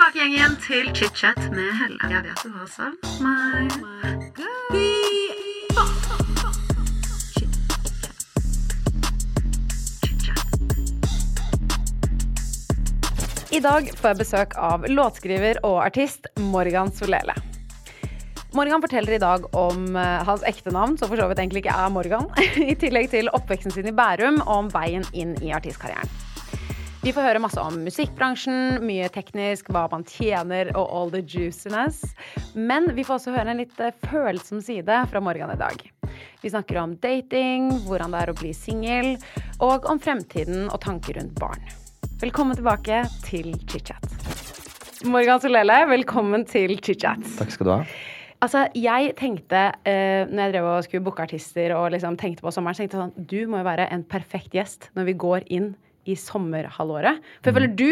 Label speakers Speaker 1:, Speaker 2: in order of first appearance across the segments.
Speaker 1: tilbake igjen, igjen til chit-chat med Helle. Jeg vet du har savnet meg.
Speaker 2: I dag får jeg besøk av låtskriver og artist Morgan Solele. Morgan forteller i dag om eh, hans ekte navn, som for så vidt egentlig ikke er Morgan, i tillegg til oppveksten sin i Bærum og om veien inn i artistkarrieren. Vi får høre masse om musikkbransjen, mye teknisk, hva man tjener og all the juiciness. Men vi får også høre en litt eh, følsom side fra Morgan i dag. Vi snakker om dating, hvordan det er å bli singel, og om fremtiden og tanker rundt barn. Velkommen tilbake til chit-chat. Morgan Solele, velkommen til chit-chat.
Speaker 3: Takk skal du ha.
Speaker 2: Altså, jeg tenkte, eh, når jeg drev og skulle booke artister og liksom tenkte på sommeren, så tenkte jeg sånn Du må jo være en perfekt gjest når vi går inn i sommerhalvåret. For jeg føler du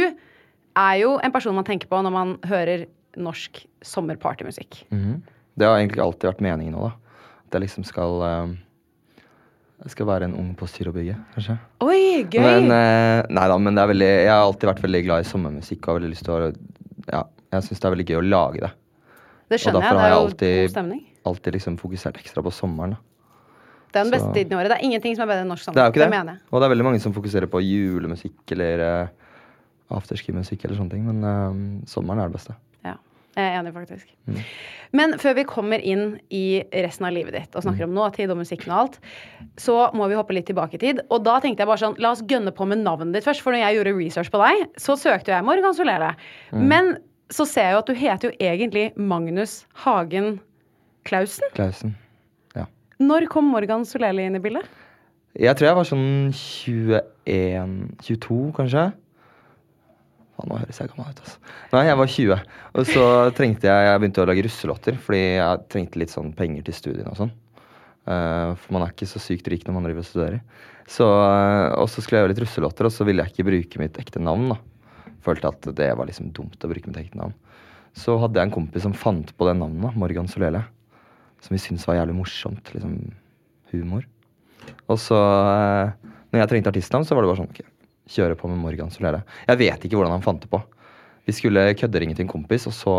Speaker 2: er jo en person man tenker på når man hører norsk sommerpartymusikk.
Speaker 3: Mhm. Det har egentlig alltid vært meningen òg, da. At jeg liksom skal eh, Jeg skal være en ung på styrbygget, kanskje.
Speaker 2: Oi, gøy!
Speaker 3: Men eh, nei da, men det er veldig Jeg har alltid vært veldig glad i sommermusikk og har veldig lyst til å Ja, jeg syns det er veldig gøy å lage det.
Speaker 2: det skjønner jeg. Det er jo
Speaker 3: alltid-
Speaker 2: god stemning.
Speaker 3: Alltid liksom fokusert ekstra på sommeren. da.
Speaker 2: Det er den beste tiden i året. Det er ingenting som er bedre enn norsk sommer.
Speaker 3: Det er jo ikke det.
Speaker 2: mener jeg.
Speaker 3: Og det er veldig mange som fokuserer på julemusikk eller uh, afterski-musikk eller sånne ting, men uh, sommeren er det beste.
Speaker 2: Ja, jeg er enig, faktisk.
Speaker 3: Mm.
Speaker 2: Men før vi kommer inn i resten av livet ditt og snakker
Speaker 3: Mm.
Speaker 2: om nåtid og musikken og alt, så må vi hoppe litt tilbake i tid. Og da tenkte jeg bare sånn, la oss gønne på med navnet ditt først. For når jeg gjorde research på deg, så søkte jeg Morgan Solele.
Speaker 3: Mm.
Speaker 2: Men så ser jeg jo at du heter jo egentlig Magnus Hagen Klausen.
Speaker 3: Klausen.
Speaker 2: Når kom Morgan Soleli inn i bildet?
Speaker 3: Jeg tror jeg var sånn 21 22, kanskje. Faen, nå høres jeg gammel ut, altså. Nei, jeg var 20. Og så trengte jeg Jeg begynte å lage russelåter fordi jeg trengte litt sånn penger til studiene og sånn. Uh, for man er ikke så sykt rik når man driver og studerer. Så, uh, og så skulle jeg gjøre litt russelåter, og så ville jeg ikke bruke mitt ekte navn. da. Følte at det var liksom dumt å bruke mitt ekte navn. Så hadde jeg en kompis som fant på det navnet, Morgan Solele. Som vi syntes var jævlig morsomt. Liksom humor. Og så, eh, når jeg trengte artistnavn, så var det bare sånn ok, kjøre på med Morgan Solele. Jeg vet ikke hvordan han fant det på. Vi skulle kødderinge til en kompis, og så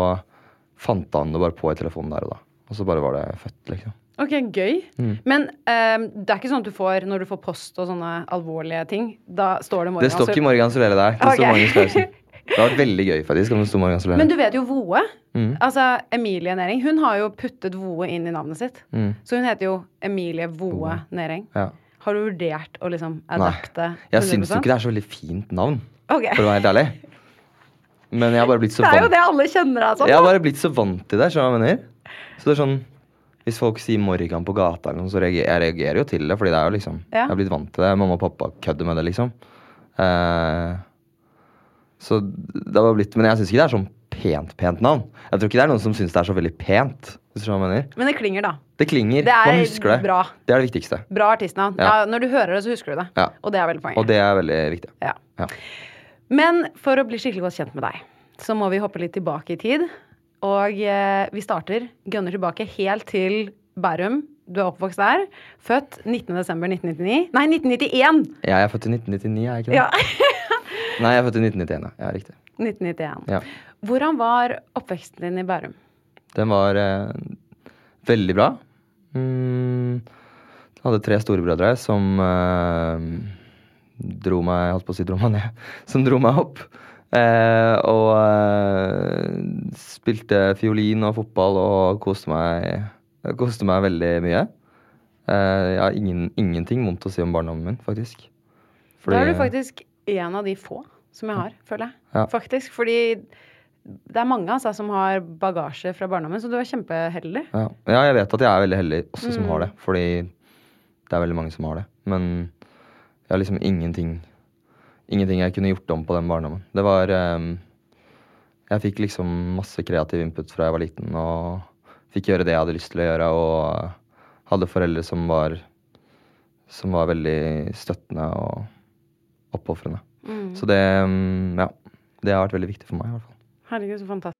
Speaker 3: fant han det bare på i telefonen der og da. Og så bare var det født, liksom.
Speaker 2: Ok, gøy.
Speaker 3: Mm.
Speaker 2: Men um, det er ikke sånn at du får, når du får post og sånne alvorlige ting, da står det Morgan
Speaker 3: Det står ikke Morgan Solele der. Det
Speaker 2: okay.
Speaker 3: står Magnus Klausen. Det har vært veldig gøy, faktisk.
Speaker 2: Men du vet jo Voe.
Speaker 3: Mm.
Speaker 2: Altså, Emilie Næring. Hun har jo puttet Voe inn i navnet sitt.
Speaker 3: Mm.
Speaker 2: Så hun heter jo Emilie Voe Næring.
Speaker 3: Ja.
Speaker 2: Har du vurdert å liksom
Speaker 3: Nei. Jeg syns jo ikke det er så veldig fint navn,
Speaker 2: okay.
Speaker 3: for å være helt ærlig. Men jeg har bare blitt så vant
Speaker 2: Det er jo det alle kjenner deg som.
Speaker 3: Jeg har bare blitt så vant til det. skjønner du hva jeg mener? Så det er sånn Hvis folk sier Morgan på gata, så reagerer jeg reagerer jo til det. Fordi det er jo liksom
Speaker 2: Ja.
Speaker 3: Jeg har blitt vant til det. Mamma og pappa kødder med det, liksom. Eh, så det var blitt Men jeg syns ikke det er sånn pent, pent navn. Jeg tror ikke det er noen som syns det er så veldig pent. Hvis du mener.
Speaker 2: Men det klinger, da.
Speaker 3: Det klinger.
Speaker 2: Det er
Speaker 3: Man husker det.
Speaker 2: bra.
Speaker 3: Det er det viktigste.
Speaker 2: Bra artistnavn. Ja.
Speaker 3: Ja.
Speaker 2: når du hører det, så husker du det.
Speaker 3: Ja.
Speaker 2: Og det er veldig poenget.
Speaker 3: Og det er veldig viktig.
Speaker 2: Ja.
Speaker 3: Ja.
Speaker 2: Men for å bli skikkelig godt kjent med deg, så må vi hoppe litt tilbake i tid. Og eh, vi starter, gønner tilbake helt til Bærum. Du er oppvokst der. Født 19.12.1999. Nei, 1991!
Speaker 3: Ja, Jeg er født i 1999, er jeg ikke det?
Speaker 2: Ja.
Speaker 3: Nei, jeg er født i 1991, ja. ja. Riktig.
Speaker 2: 1991.
Speaker 3: Ja.
Speaker 2: Hvordan var oppveksten din i Bærum?
Speaker 3: Den var eh, veldig bra. Mm, jeg hadde tre storebrødre som eh, dro meg Jeg holdt på å si dro meg ned. Som dro meg opp. Eh, og eh, spilte fiolin og fotball og koste meg, koste meg veldig mye. Eh, jeg har ingen, ingenting vondt å si om barndommen min, faktisk.
Speaker 2: da er du faktisk en av de få som jeg har, føler jeg.
Speaker 3: Ja.
Speaker 2: Faktisk. Fordi det er mange altså, som har bagasje fra barndommen, så du er kjempeheldig.
Speaker 3: Ja. ja, jeg vet at jeg er veldig heldig også som
Speaker 2: Mm.
Speaker 3: har det. Fordi det er veldig mange som har det. Men jeg har liksom ingenting Ingenting jeg kunne gjort om på den barndommen. Det var um, Jeg fikk liksom masse kreativ input fra jeg var liten, og fikk gjøre det jeg hadde lyst til å gjøre, og hadde foreldre som var Som var veldig støttende og oppofrende.
Speaker 2: Mm.
Speaker 3: Så det ehm, Ja. Det har vært veldig viktig for meg, i hvert fall.
Speaker 2: Herregud, så fantastisk.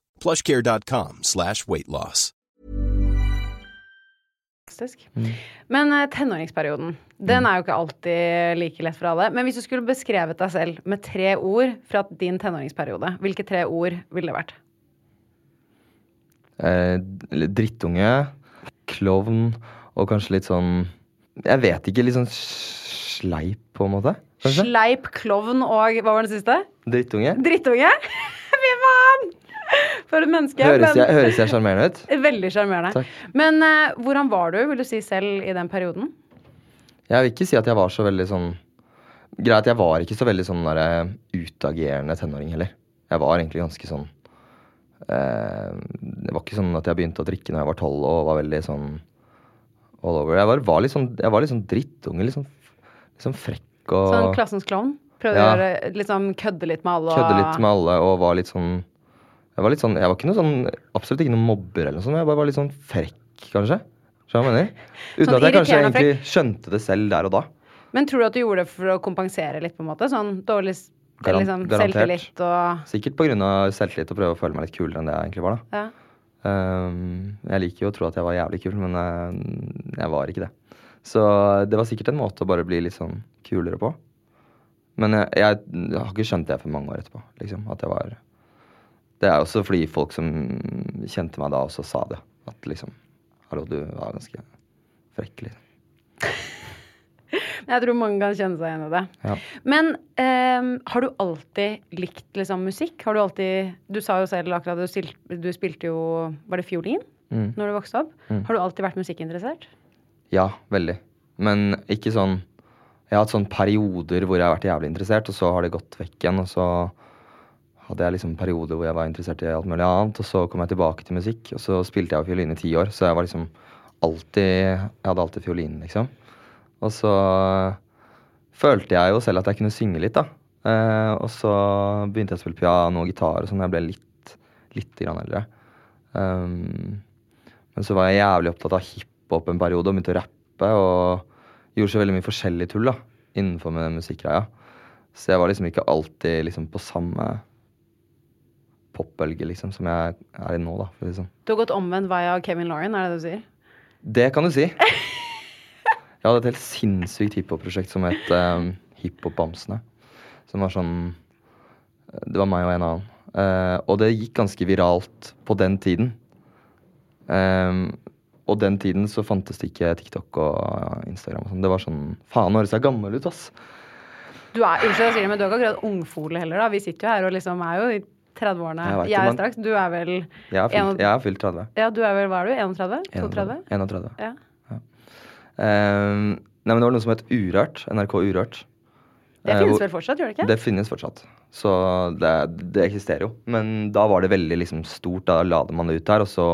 Speaker 4: plushcare.com slash
Speaker 2: weightloss. Men eh, tenåringsperioden, den er jo ikke alltid like lett for alle. Men hvis du skulle beskrevet deg selv med tre ord fra din tenåringsperiode, hvilke tre ord ville det vært?
Speaker 3: Eh, drittunge, klovn og kanskje litt sånn Jeg vet ikke. Litt sånn sleip, på en måte. Kanskje?
Speaker 2: Sleip, klovn og hva var det siste?
Speaker 3: Drittunge.
Speaker 2: Drittunge? Fy faen! For et menneske.
Speaker 3: Høres jeg, sjarmerende ut?
Speaker 2: Veldig sjarmerende. Men uh, hvordan var du, vil du si selv, i den perioden?
Speaker 3: Jeg vil ikke si at jeg var så veldig sånn Greit, jeg var ikke så veldig sånn der, utagerende tenåring heller. Jeg var egentlig ganske sånn eh, Det var ikke sånn at jeg begynte å drikke når jeg var tolv og var veldig sånn all over. Jeg var, var litt sånn Jeg var litt sånn drittunge. Litt sånn, litt sånn frekk og
Speaker 2: Sånn klassens klovn? Prøvde
Speaker 3: Ja.
Speaker 2: å gjøre, liksom, kødde litt med alle?
Speaker 3: kødde litt med alle og var litt sånn Jeg var litt sånn Jeg var ikke noe sånn Absolutt ikke noen mobber eller noe sånt. Jeg bare var litt sånn frekk, kanskje. Skjønner du hva jeg mener? Uten
Speaker 2: Sånn
Speaker 3: at jeg kanskje
Speaker 2: irriterende
Speaker 3: egentlig skjønte det selv der og da.
Speaker 2: Men tror du at du gjorde det for å kompensere litt, på en måte? Sånn dårlig s-
Speaker 3: Garan-
Speaker 2: liksom,
Speaker 3: garantert.
Speaker 2: selvtillit og
Speaker 3: Sikkert pga. selvtillit og prøve å føle meg litt kulere enn det jeg egentlig var. da
Speaker 2: ja.
Speaker 3: Ehm, Jeg liker jo å tro at jeg var jævlig kul, men eh, jeg var ikke det. Så det var sikkert en måte å bare bli litt sånn kulere på. Men jeg, jeg har ikke skjønt det for mange år etterpå. liksom, at jeg var... Det er også fordi folk som kjente meg da, også sa det. At liksom Hallo, du var ganske frekk, liksom.
Speaker 2: Jeg tror mange kan kjenne seg igjen i det.
Speaker 3: Ja.
Speaker 2: Men um, har du alltid likt liksom, musikk? Har du alltid Du sa jo selv akkurat du, stil, du spilte jo Var det fiolin
Speaker 3: Mm.
Speaker 2: når du vokste opp? Har du alltid vært musikkinteressert?
Speaker 3: Ja, veldig. Men ikke sånn Jeg har hatt sånne perioder hvor jeg har vært jævlig interessert, og så har det gått vekk igjen. Og så hadde jeg liksom periode hvor jeg var interessert i alt mulig annet, og så kom jeg tilbake til musikk. Og så spilte jeg fiolin i ti år, så jeg var liksom alltid Jeg hadde alltid fiolin, liksom. Og så følte jeg jo selv at jeg kunne synge litt, da. Eh, og så begynte jeg å spille piano og gitar og sånn da jeg ble litt, litt grann eldre. Um, men så var jeg jævlig opptatt av hiphop en periode og begynte å rappe. Og gjorde så veldig mye forskjellig tull da, innenfor med musikkgreia. Så jeg var liksom ikke alltid liksom på samme popbølge liksom, som jeg er i nå, da. Sånn.
Speaker 2: Du har gått omvendt vei av Kevin Lauren, er det det du sier?
Speaker 3: Det kan du si. Jeg hadde et helt sinnssykt hiphop-prosjekt som het um, Hiphop-bamsene. Som var sånn Det var meg og en annen. Uh, og det gikk ganske viralt på den tiden. Um, og den tiden så fantes det ikke TikTok og Instagram. og sånn. Det var sånn Faen, nå høres jeg gammel ut, ass.
Speaker 2: Du er, unnskyld, jeg sier det, men du er ikke akkurat ungfole heller, da. Vi sitter jo her og liksom er jo 30-årene.
Speaker 3: Jeg
Speaker 2: Jeg, er straks. Du er vel
Speaker 3: Jeg har
Speaker 2: En-
Speaker 3: fylt, jeg har fylt 30.
Speaker 2: Ja, du er vel, hva er du? 31? 32?
Speaker 3: 31.
Speaker 2: Ja.
Speaker 3: Eh, nei, men det var noe som het Urørt. NRK Urørt.
Speaker 2: Det
Speaker 3: Eh,
Speaker 2: finnes vel fortsatt, gjør det ikke?
Speaker 3: Det finnes fortsatt. Så det, det eksisterer jo. Men da var det veldig liksom stort. Da la man det ut der, og så,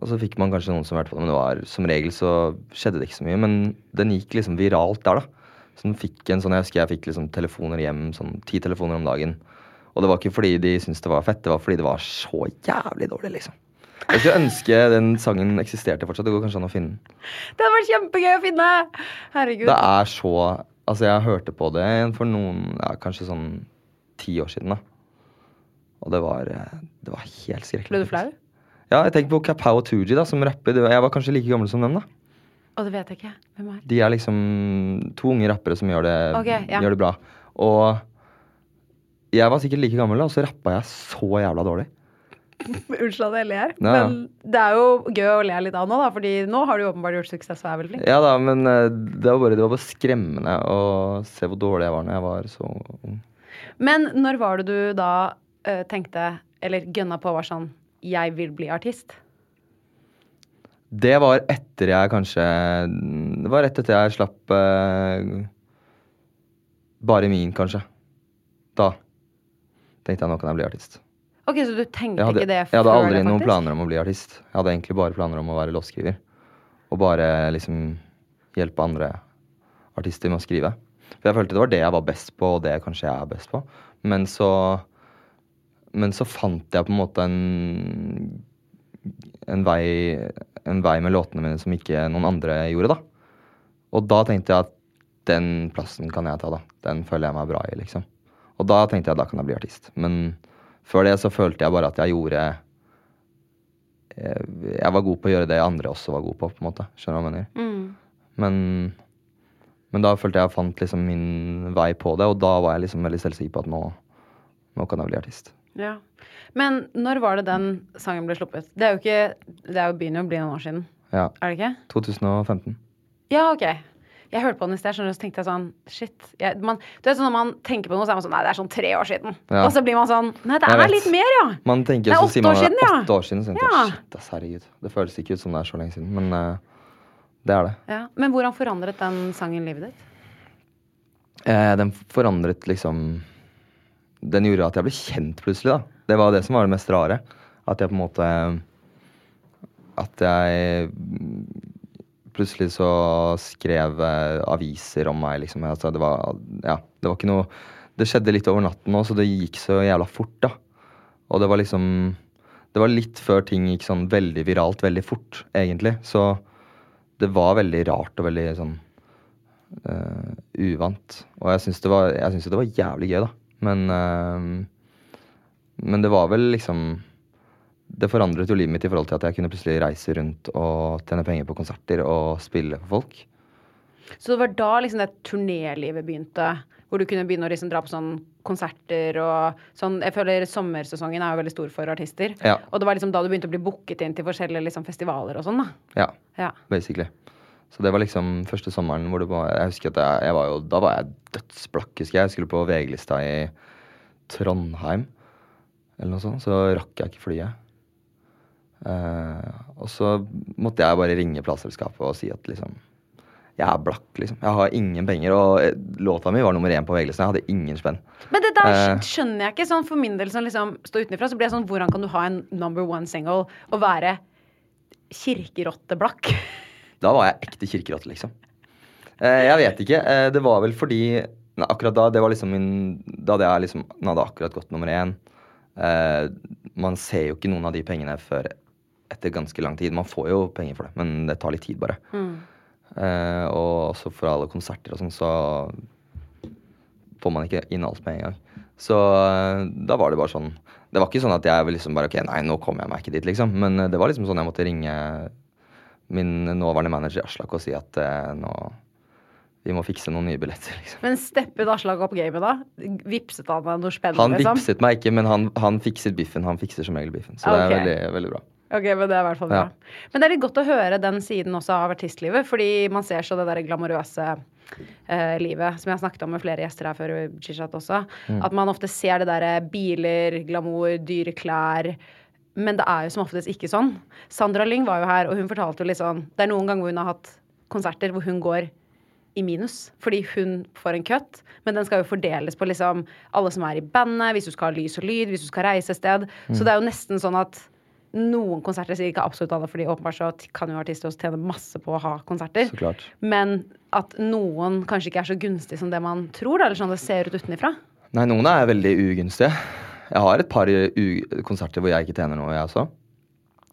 Speaker 3: og så fikk man kanskje noen som hørte på det. Men det var, som regel så skjedde det ikke så mye. Men den gikk liksom viralt der, da. Så den fikk en sånn, Jeg husker jeg fikk liksom telefoner hjem, sånn ti telefoner om dagen. Og det var ikke fordi de syntes det var fett, det var fordi det var så jævlig dårlig, liksom. Jeg skulle ønske den sangen eksisterte fortsatt. Det går kanskje an å finne den.
Speaker 2: Det hadde vært kjempegøy å finne! Herregud.
Speaker 3: Det er så Altså, jeg hørte på det for noen Ja, kanskje sånn ti år siden, da. Og det var eh, Det var helt skrekkelig.
Speaker 2: Ble du flau?
Speaker 3: Ja, jeg tenker på Kapow og Tooji, da, som rapper. Jeg var kanskje like gammel som dem, da.
Speaker 2: Og det vet jeg ikke. Hvem er
Speaker 3: De er liksom to unge rappere som gjør det,
Speaker 2: okay, ja.
Speaker 3: gjør det bra. Og jeg var sikkert like gammel, og så rappa jeg så jævla dårlig.
Speaker 2: Unnskyld at jeg ler,
Speaker 3: Ja, ja.
Speaker 2: men det er jo gøy å le litt av nå, da. Fordi nå har du åpenbart gjort suksess og er veldig flink.
Speaker 3: Ja da, men eh, det var bare, det var bare skremmende å se hvor dårlig jeg var når jeg var så ung.
Speaker 2: Men når var det du da eh, tenkte, eller gønna på, var sånn Jeg vil bli artist?
Speaker 3: Det var etter jeg kanskje Det var rett etter jeg slapp eh, Bare min, kanskje. Da tenkte jeg nå kan jeg bli artist.
Speaker 2: Ok, Så du tenkte
Speaker 3: hadde,
Speaker 2: ikke det
Speaker 3: jeg hadde aldri
Speaker 2: det,
Speaker 3: noen planer om å bli artist. Jeg hadde egentlig bare planer om å være låtskriver. Og bare liksom hjelpe andre artister med å skrive. For jeg følte det var det jeg var best på, og det kanskje jeg er best på. Men så Men så fant jeg på en måte en en vei, en vei med låtene mine som ikke noen andre gjorde, da. Og da tenkte jeg at den plassen kan jeg ta, da. Den føler jeg meg bra i, liksom. Og da tenkte jeg da kan jeg bli artist. Men før det så følte jeg bare at jeg gjorde Jeg, jeg var god på å gjøre det andre også var god på, på en måte. Skjønner du hva jeg mener?
Speaker 2: Mm.
Speaker 3: Men, men da følte jeg jeg fant liksom min vei på det, og da var jeg liksom veldig selvsikker på at nå, nå kan jeg bli artist.
Speaker 2: Ja. Men når var det den sangen ble sluppet? Det er jo ikke Det er jo begynner å bli noen år siden.
Speaker 3: Ja.
Speaker 2: Er det ikke?
Speaker 3: 2015.
Speaker 2: Ja, ok. Jeg hørte på den i sted, og så tenkte jeg sånn Shit. Jeg, man, du vet sånn Når man tenker på noe, så er man sånn Nei, det er sånn tre år siden.
Speaker 3: Ja.
Speaker 2: Og så blir man sånn Nei, det er litt mer, ja.
Speaker 3: Man tenker,
Speaker 2: Det er åtte år siden, ja.
Speaker 3: Åtte år siden, så tenker
Speaker 2: Ja.
Speaker 3: shit, ass, herregud. Det føles ikke ut som det er så lenge siden, men uh, det er det.
Speaker 2: ja. Men hvordan forandret den sangen livet ditt?
Speaker 3: Eh, den forandret liksom Den gjorde at jeg ble kjent plutselig, da. Det var det som var det mest rare. At jeg på en måte At jeg plutselig så skrev eh, aviser om meg, liksom. Altså, det var Ja, det var ikke noe Det skjedde litt over natten òg, så det gikk så jævla fort, da. Og det var liksom Det var litt før ting gikk sånn veldig viralt veldig fort, egentlig. Så det var veldig rart og veldig sånn eh, uvant. Og jeg syns det, jo det var jævlig gøy, da. Men eh, Men det var vel liksom Det forandret jo livet mitt i forhold til at jeg kunne plutselig reise rundt og tjene penger på konserter og spille for folk.
Speaker 2: Så det var da liksom det turnélivet begynte? Hvor du kunne begynne å liksom dra på sånn konserter og sånn Jeg føler sommersesongen er jo veldig stor for artister.
Speaker 3: Ja.
Speaker 2: Og det var liksom da du begynte å bli booket inn til forskjellige liksom festivaler og sånn, da.
Speaker 3: Ja,
Speaker 2: Ja.
Speaker 3: basically. Så det var liksom første sommeren hvor det var Jeg husker at jeg, jeg var jo Da var jeg dødsblakk, husker jeg. Jeg skulle på VG-lista i Trondheim eller noe sånt. Så rakk jeg ikke flyet. Eh, og så måtte jeg bare ringe plateselskapet og si at liksom Jeg er blakk, liksom. Jeg har ingen penger. Og eh, låta mi var nummer én på VG-listen. Jeg hadde ingen spenn.
Speaker 2: Men det der
Speaker 3: Eh.
Speaker 2: skjønner jeg ikke. Sånn for min del som liksom står utenfra, så blir jeg sånn Hvordan kan du ha en number one single og være kirkerotteblakk?
Speaker 3: Da var jeg ekte kirkerotte, liksom. Jeg vet ikke. Det var vel fordi nei, Akkurat da det var liksom min Da hadde jeg liksom Den hadde akkurat gått nummer én. Man ser jo ikke noen av de pengene før etter ganske lang tid. Man får jo penger for det, men det tar litt tid, bare. Eh, og også for alle konserter og sånn, så får man ikke inn alt med en gang. Så eh, da var det bare sånn Det var ikke sånn at jeg liksom bare Ok, nei, nå kommer jeg meg ikke dit, liksom. Men eh, det var liksom sånn jeg måtte ringe min nåværende manager Aslak og si at eh, nå vi må fikse noen nye billetter, liksom.
Speaker 2: Men steppet Aslak opp gamet da? Vipset han deg noe spennende?
Speaker 3: Han
Speaker 2: liksom?
Speaker 3: vippset meg ikke, men han, han fikser biffen. Han fikser som regel biffen. Så det er veldig, veldig bra.
Speaker 2: Ok, men det er i hvert fall bra.
Speaker 3: Ja.
Speaker 2: Men det er litt godt å høre den siden også av artistlivet, fordi man ser så det der glamorøse eh, livet, som jeg har snakket om med flere gjester her før Chichat også.
Speaker 3: Mm.
Speaker 2: At man ofte ser det derre biler, glamour, dyre klær. Men det er jo som oftest ikke sånn. Sandra Lyng var jo her, og hun fortalte jo litt sånn Det er noen ganger hvor hun har hatt konserter hvor hun går i minus fordi hun får en cut, men den skal jo fordeles på liksom alle som er i bandet, hvis du skal ha lys og lyd, hvis du skal reise et sted. Så det er jo nesten sånn at noen konserter, sier ikke absolutt alle, fordi åpenbart så kan jo artister også tjene masse på å ha konserter.
Speaker 3: Så klart.
Speaker 2: Men at noen kanskje ikke er så gunstig som det man tror, da, eller sånn det ser ut utenifra.
Speaker 3: Nei, noen er veldig ugunstige. Jeg har et par konserter hvor jeg ikke tjener noe, jeg også.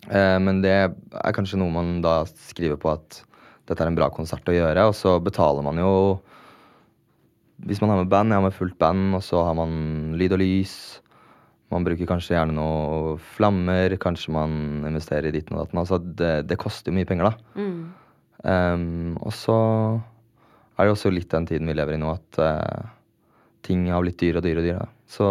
Speaker 3: Eh, men det er kanskje noe man da skriver på at dette er en bra konsert å gjøre, og så betaler man jo Hvis man har med band, jeg har med fullt band, og så har man lyd og lys. Man bruker kanskje gjerne noe flammer, kanskje man investerer i ditten og datten. Altså det, det koster jo mye penger, da. Um, og så er det også litt den tiden vi lever i nå, at uh, ting har blitt dyrere og dyrere. og dyrere. Så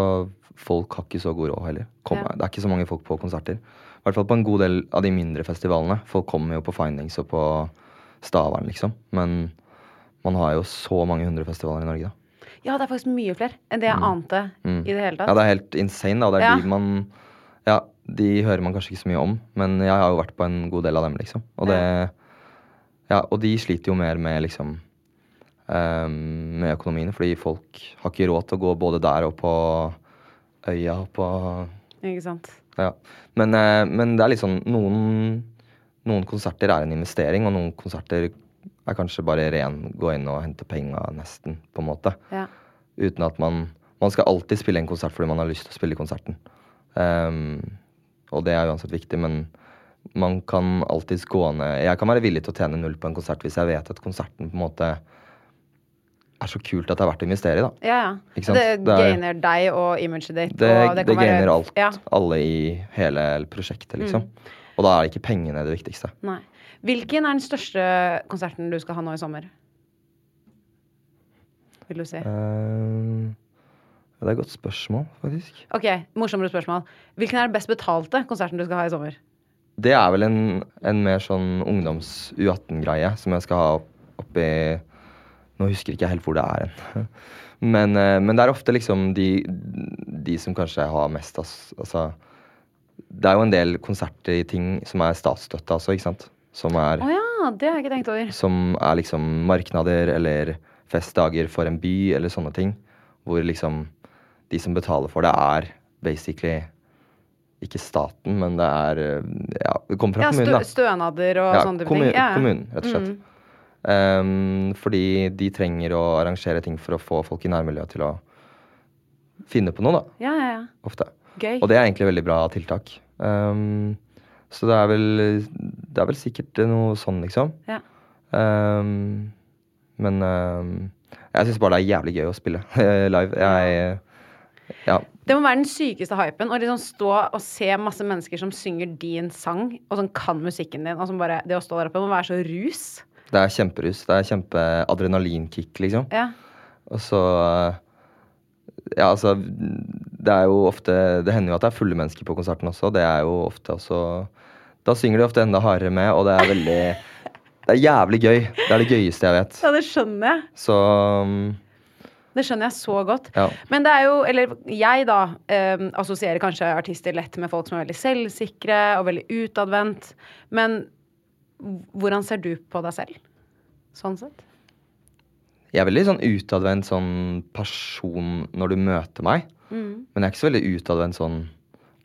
Speaker 3: folk har ikke så god råd heller. Kom,
Speaker 2: Ja.
Speaker 3: Det er ikke så mange folk på konserter. I hvert fall på en god del av de mindre festivalene. Folk kommer jo på Findings og på Stavern, liksom. Men man har jo så mange hundre festivaler i Norge, da.
Speaker 2: Ja, det er faktisk mye flere enn det jeg ante
Speaker 3: Mm.
Speaker 2: i det hele tatt.
Speaker 3: Ja, det er helt insane, da. Det er
Speaker 2: Ja.
Speaker 3: de man Ja, de hører man kanskje ikke så mye om, men jeg har jo vært på en god del av dem, liksom. Og det Ja, og de sliter jo mer med liksom ehm, med økonomien, fordi folk har ikke råd til å gå både der og på øya og på
Speaker 2: Ikke sant.
Speaker 3: Ja. Men, eh, men det er litt sånn noen, noen konserter er en investering, og noen konserter er kanskje bare ren gå inn og hente penga, nesten, på en måte.
Speaker 2: Ja.
Speaker 3: Uten at man Man skal alltid spille en konsert fordi man har lyst til å spille konserten. Um, og det er uansett viktig, men man kan alltids gå ned Jeg kan være villig til å tjene null på en konsert hvis jeg vet at konserten på en måte er så kult at det er verdt å investere i, da.
Speaker 2: Ja, ja. Det
Speaker 3: Det er-
Speaker 2: gainer deg og imaget ditt.
Speaker 3: Det,
Speaker 2: og
Speaker 3: det,
Speaker 2: kan
Speaker 3: gainer alt.
Speaker 2: Ja. Mm.
Speaker 3: Alle i hele prosjektet, liksom. Og da er det ikke pengene det viktigste.
Speaker 2: Nei. Hvilken er den største konserten du skal ha nå i sommer? Vil du si?
Speaker 3: Uh, det er et godt spørsmål, faktisk.
Speaker 2: Ok, morsommere spørsmål. Hvilken er den best betalte konserten du skal ha i sommer?
Speaker 3: Det er vel en, en mer sånn ungdoms U18-greie som jeg skal ha opp- oppi Nå husker ikke jeg helt hvor det er hen. Men, eh, men det er ofte liksom de, de som kanskje har mest Altså Det er jo en del konserter i ting som er statsstøtta også, ikke sant? Som er
Speaker 2: oh ja, det har jeg ikke tenkt over.
Speaker 3: som er liksom marknader eller festdager for en by eller sånne ting. Hvor liksom de som betaler for det, er basically ikke staten, men det er eh, Ja, det kommer fra
Speaker 2: Ja,
Speaker 3: kommunen, da.
Speaker 2: stønader og
Speaker 3: Ja,
Speaker 2: sånne type ting. Ja, ja.
Speaker 3: kommunen, rett og slett. Um, fordi de trenger å arrangere ting for å få folk i nærmiljøet til å finne på noe, da.
Speaker 2: Ja, ja, ja.
Speaker 3: Ofte.
Speaker 2: Gøy.
Speaker 3: Og det er egentlig veldig bra tiltak. Um, så det er vel Det er vel sikkert noe sånn, liksom.
Speaker 2: Ja.
Speaker 3: Um, men um, jeg syns bare det er jævlig gøy å spille live. Jeg Ja.
Speaker 2: Det må være den sykeste hypen. Å liksom stå og se masse mennesker som synger din sang, og som kan musikken din. Og som bare, det å stå der oppe må være så rus.
Speaker 3: Det er kjemperus. Det er kjempeadrenalinkick, liksom.
Speaker 2: Ja.
Speaker 3: Og så Ja, altså Det er jo ofte Det hender jo at det er fulle mennesker på konserten også. Det er jo ofte også Da synger de ofte enda hardere med, og det er veldig Det er jævlig gøy. Det er det gøyeste jeg vet.
Speaker 2: ja, det skjønner jeg.
Speaker 3: Så um,
Speaker 2: Det skjønner jeg så godt.
Speaker 3: Ja.
Speaker 2: Men det er jo, eller jeg da, eh, assosierer kanskje artister lett med folk som er veldig selvsikre og veldig utadvendt. Men hvordan ser du på deg selv? Sånn sett?
Speaker 3: Jeg er veldig sånn utadvendt sånn person når du møter meg.
Speaker 2: Mm.
Speaker 3: Men jeg er ikke så veldig utadvendt sånn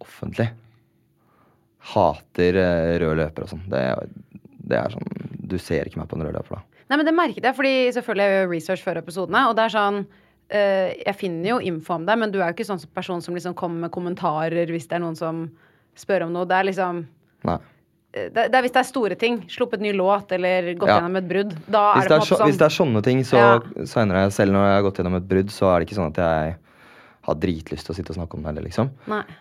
Speaker 3: offentlig. Hater eh, rød løper og sånn. Det, det er sånn Du ser ikke meg på en rød løper, da.
Speaker 2: Nei, men det merket jeg, fordi selvfølgelig jeg gjør research før episodene, og det er sånn eh, Jeg finner jo info om deg, men du er jo ikke sånn person som liksom kommer med kommentarer hvis det er noen som spør om noe. Det er liksom
Speaker 3: Nei.
Speaker 2: eh, det, det er hvis det er store ting. Sluppet ny låt eller gått
Speaker 3: Ja.
Speaker 2: gjennom et brudd.
Speaker 3: Hvis
Speaker 2: det
Speaker 3: det så,
Speaker 2: sånn
Speaker 3: hvis det er sånne ting, så,
Speaker 2: Ja.
Speaker 3: det selv når jeg har gått gjennom et brudd, så er det ikke sånn at jeg har dritlyst til å sitte og snakke om det heller, liksom.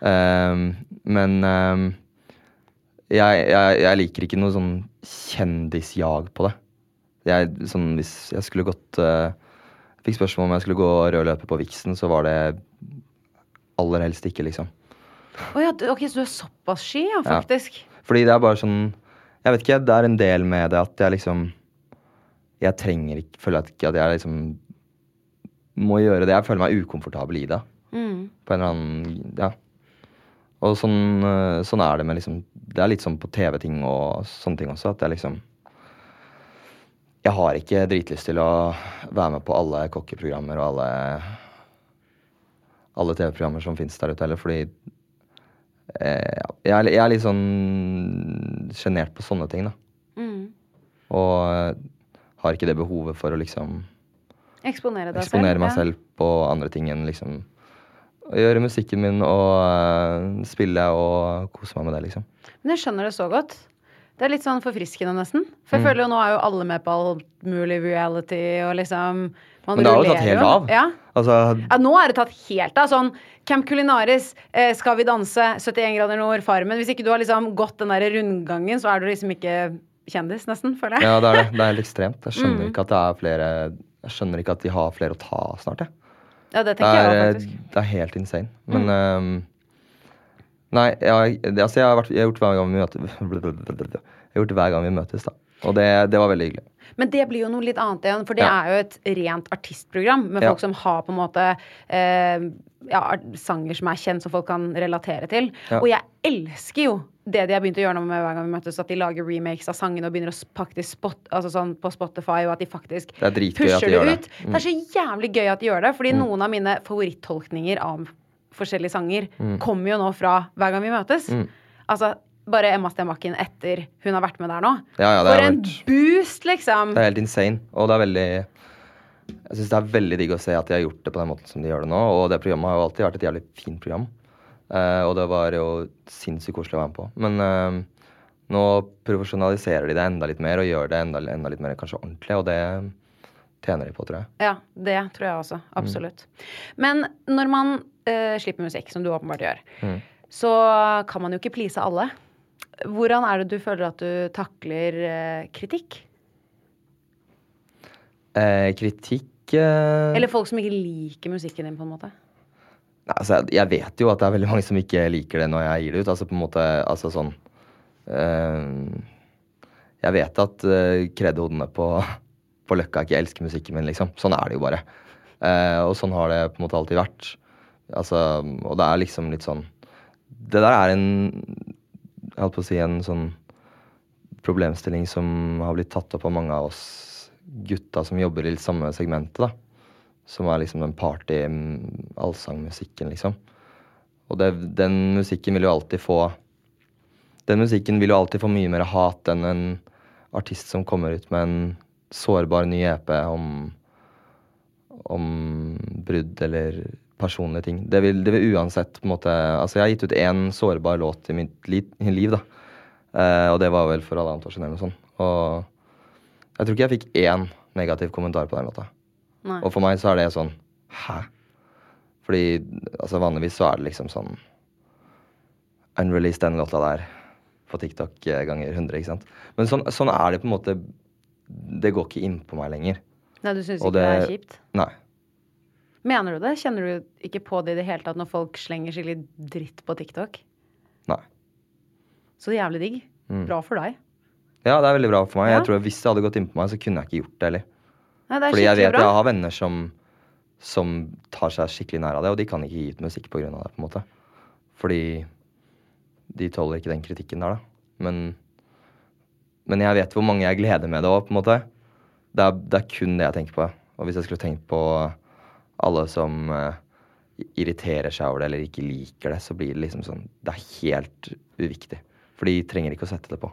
Speaker 3: Ehm, men ehm, jeg, jeg, jeg liker ikke noe sånn kjendisjag på det. Jeg, sånn, hvis jeg skulle gått Jeg Fikk spørsmål om jeg skulle gå rød løper på Vixen, så var det aller helst ikke, liksom.
Speaker 2: Oh, ja, ok, så du er såpass sky, ja,
Speaker 3: Ja.
Speaker 2: faktisk.
Speaker 3: Fordi det er bare sånn Jeg vet ikke, det er en del med det at jeg liksom Jeg trenger ikke Føler jeg ikke at jeg liksom må gjøre det. Jeg føler meg ukomfortabel i det.
Speaker 2: Mm.
Speaker 3: På en eller annen Ja. Og sånn, eh, sånn er det med liksom Det er litt sånn på TV-ting og sånne ting også, at jeg liksom Jeg har ikke dritlyst til å være med på alle kokkeprogrammer og alle alle TV-programmer som fins der ute heller, fordi eh, jeg, jeg er litt sånn sjenert på sånne ting, da.
Speaker 2: Mm.
Speaker 3: Og eh, har ikke det behovet for å liksom
Speaker 2: Eksponere deg
Speaker 3: eksponere meg
Speaker 2: ja.
Speaker 3: selv på andre ting enn liksom gjøre musikken min og eh, spille og kose meg med det, liksom.
Speaker 2: Men jeg skjønner det så godt. Det er litt sånn forfriskende, nesten. For jeg
Speaker 3: Mm.
Speaker 2: føler jo nå er jo alle med på alt mulig reality og liksom man
Speaker 3: Men det har jo tatt helt av.
Speaker 2: Ja.
Speaker 3: Altså,
Speaker 2: ja, nå er det tatt helt av. Sånn Camp Culinaris, eh, Skal vi danse, 71 grader nord, Farmen. Hvis ikke du har liksom gått den der rundgangen, så er du liksom ikke kjendis, nesten, føler jeg.
Speaker 3: ja, det er det. Det er helt ekstremt. Jeg
Speaker 2: Mm.
Speaker 3: skjønner ikke at det er flere Jeg skjønner ikke at de har flere å ta snart, jeg.
Speaker 2: Ja, det
Speaker 3: Det
Speaker 2: tenker jeg
Speaker 3: er,
Speaker 2: også,
Speaker 3: eh,
Speaker 2: faktisk.
Speaker 3: det er helt insane. Men ehm, Nei, jeg, det, altså jeg, har vært, jeg har gjort hver gang vi møtes Jeg har gjort det hver gang vi møtes, da. Og det, det var veldig hyggelig.
Speaker 2: Men det blir jo noe litt annet igjen, for det
Speaker 3: Ja.
Speaker 2: er jo et rent artistprogram med
Speaker 3: Ja.
Speaker 2: folk som har på en måte eh, ja, sanger som er kjent, som folk kan relatere til.
Speaker 3: Ja.
Speaker 2: Og jeg elsker jo det de har begynt å gjøre nå med hver gang vi møtes, at de lager remakes av sangene og begynner å faktisk spot, altså sånn på Spotify, og at de faktisk
Speaker 3: Det er
Speaker 2: pusher
Speaker 3: de
Speaker 2: det ut.
Speaker 3: det. Mm.
Speaker 2: Det er så jævlig gøy at de gjør det, fordi noen av mine favorittolkninger av forskjellige sanger kommer jo nå fra hver gang vi møtes.
Speaker 3: Mm.
Speaker 2: Altså, bare Emma Stenbakken etter hun har vært med der nå.
Speaker 3: Ja, ja, det
Speaker 2: For en
Speaker 3: vært-
Speaker 2: boost, liksom!
Speaker 3: Det er helt insane. Og det er veldig Jeg syns det er veldig digg å se at de har gjort det på den måten som de gjør det nå. Og det programmet har jo alltid vært et jævlig fint program. Eh, og det var jo sinnssykt koselig å være med på. Men eh, nå profesjonaliserer de det enda litt mer og gjør det enda, enda litt mer kanskje ordentlig, og det tjener de på, tror jeg.
Speaker 2: Ja, det tror jeg også. Absolutt. Men når man eh, slipper musikk, som du åpenbart gjør,
Speaker 3: Mm.
Speaker 2: så kan man jo ikke please alle. Hvordan er det du føler at du takler eh, kritikk?
Speaker 3: Eh, kritikk eh,
Speaker 2: Eller folk som ikke liker musikken din, på en måte?
Speaker 3: Nei, altså, jeg, jeg vet jo at det er veldig mange som ikke liker det når jeg gir det ut. Altså på en måte, altså sånn eh, Jeg vet at uh, kredhodene på, på Løkka ikke elsker musikken min, liksom. Sånn er det jo bare. Uh, og sånn har det på en måte alltid vært. Altså, og det er liksom litt sånn Det der er en Jeg holdt på å si en sånn problemstilling som har blitt tatt opp av mange av oss gutta som jobber i det samme segmentet, da. Som er liksom den party mm, liksom. Og det, den musikken vil jo alltid få Den musikken vil jo alltid få mye mer hat enn en artist som kommer ut med en sårbar ny EP om om brudd eller personlige ting. Det vil, det vil uansett på en måte Altså, jeg har gitt ut én sårbar låt i mitt li, liv, da. Eh, og det var vel for halvannet år siden eller noe sånt. Og jeg tror ikke jeg fikk én negativ kommentar på den låta.
Speaker 2: Nei.
Speaker 3: Og for meg så er det sånn Hæ? Fordi altså vanligvis så er det liksom sånn Unreleased den låta der på TikTok eh, ganger 100, ikke sant. Men sånn, sånn er det på en måte Det går ikke inn på meg lenger.
Speaker 2: Nei, du syns ikke det er kjipt?
Speaker 3: Nei.
Speaker 2: Mener du det? Kjenner du ikke på det i det hele tatt når folk slenger skikkelig dritt på TikTok?
Speaker 3: Nei.
Speaker 2: Så jævlig digg. Bra for deg.
Speaker 3: Ja, det er veldig bra for meg.
Speaker 2: Ja.
Speaker 3: Jeg tror Hvis det hadde gått inn på meg, så kunne jeg ikke gjort det heller.
Speaker 2: Ja, det
Speaker 3: Fordi jeg vet
Speaker 2: bra.
Speaker 3: jeg har venner som, som tar seg skikkelig nær av det, og de kan ikke gi ut musikk pga. det. på en måte. Fordi de tåler ikke den kritikken der, da. Men, men jeg vet hvor mange jeg gleder med det òg, på en måte. Det er, det er kun det jeg tenker på. Og hvis jeg skulle tenkt på alle som uh, irriterer seg over det eller ikke liker det, så blir det liksom sånn Det er helt uviktig. For de trenger ikke å sette det på.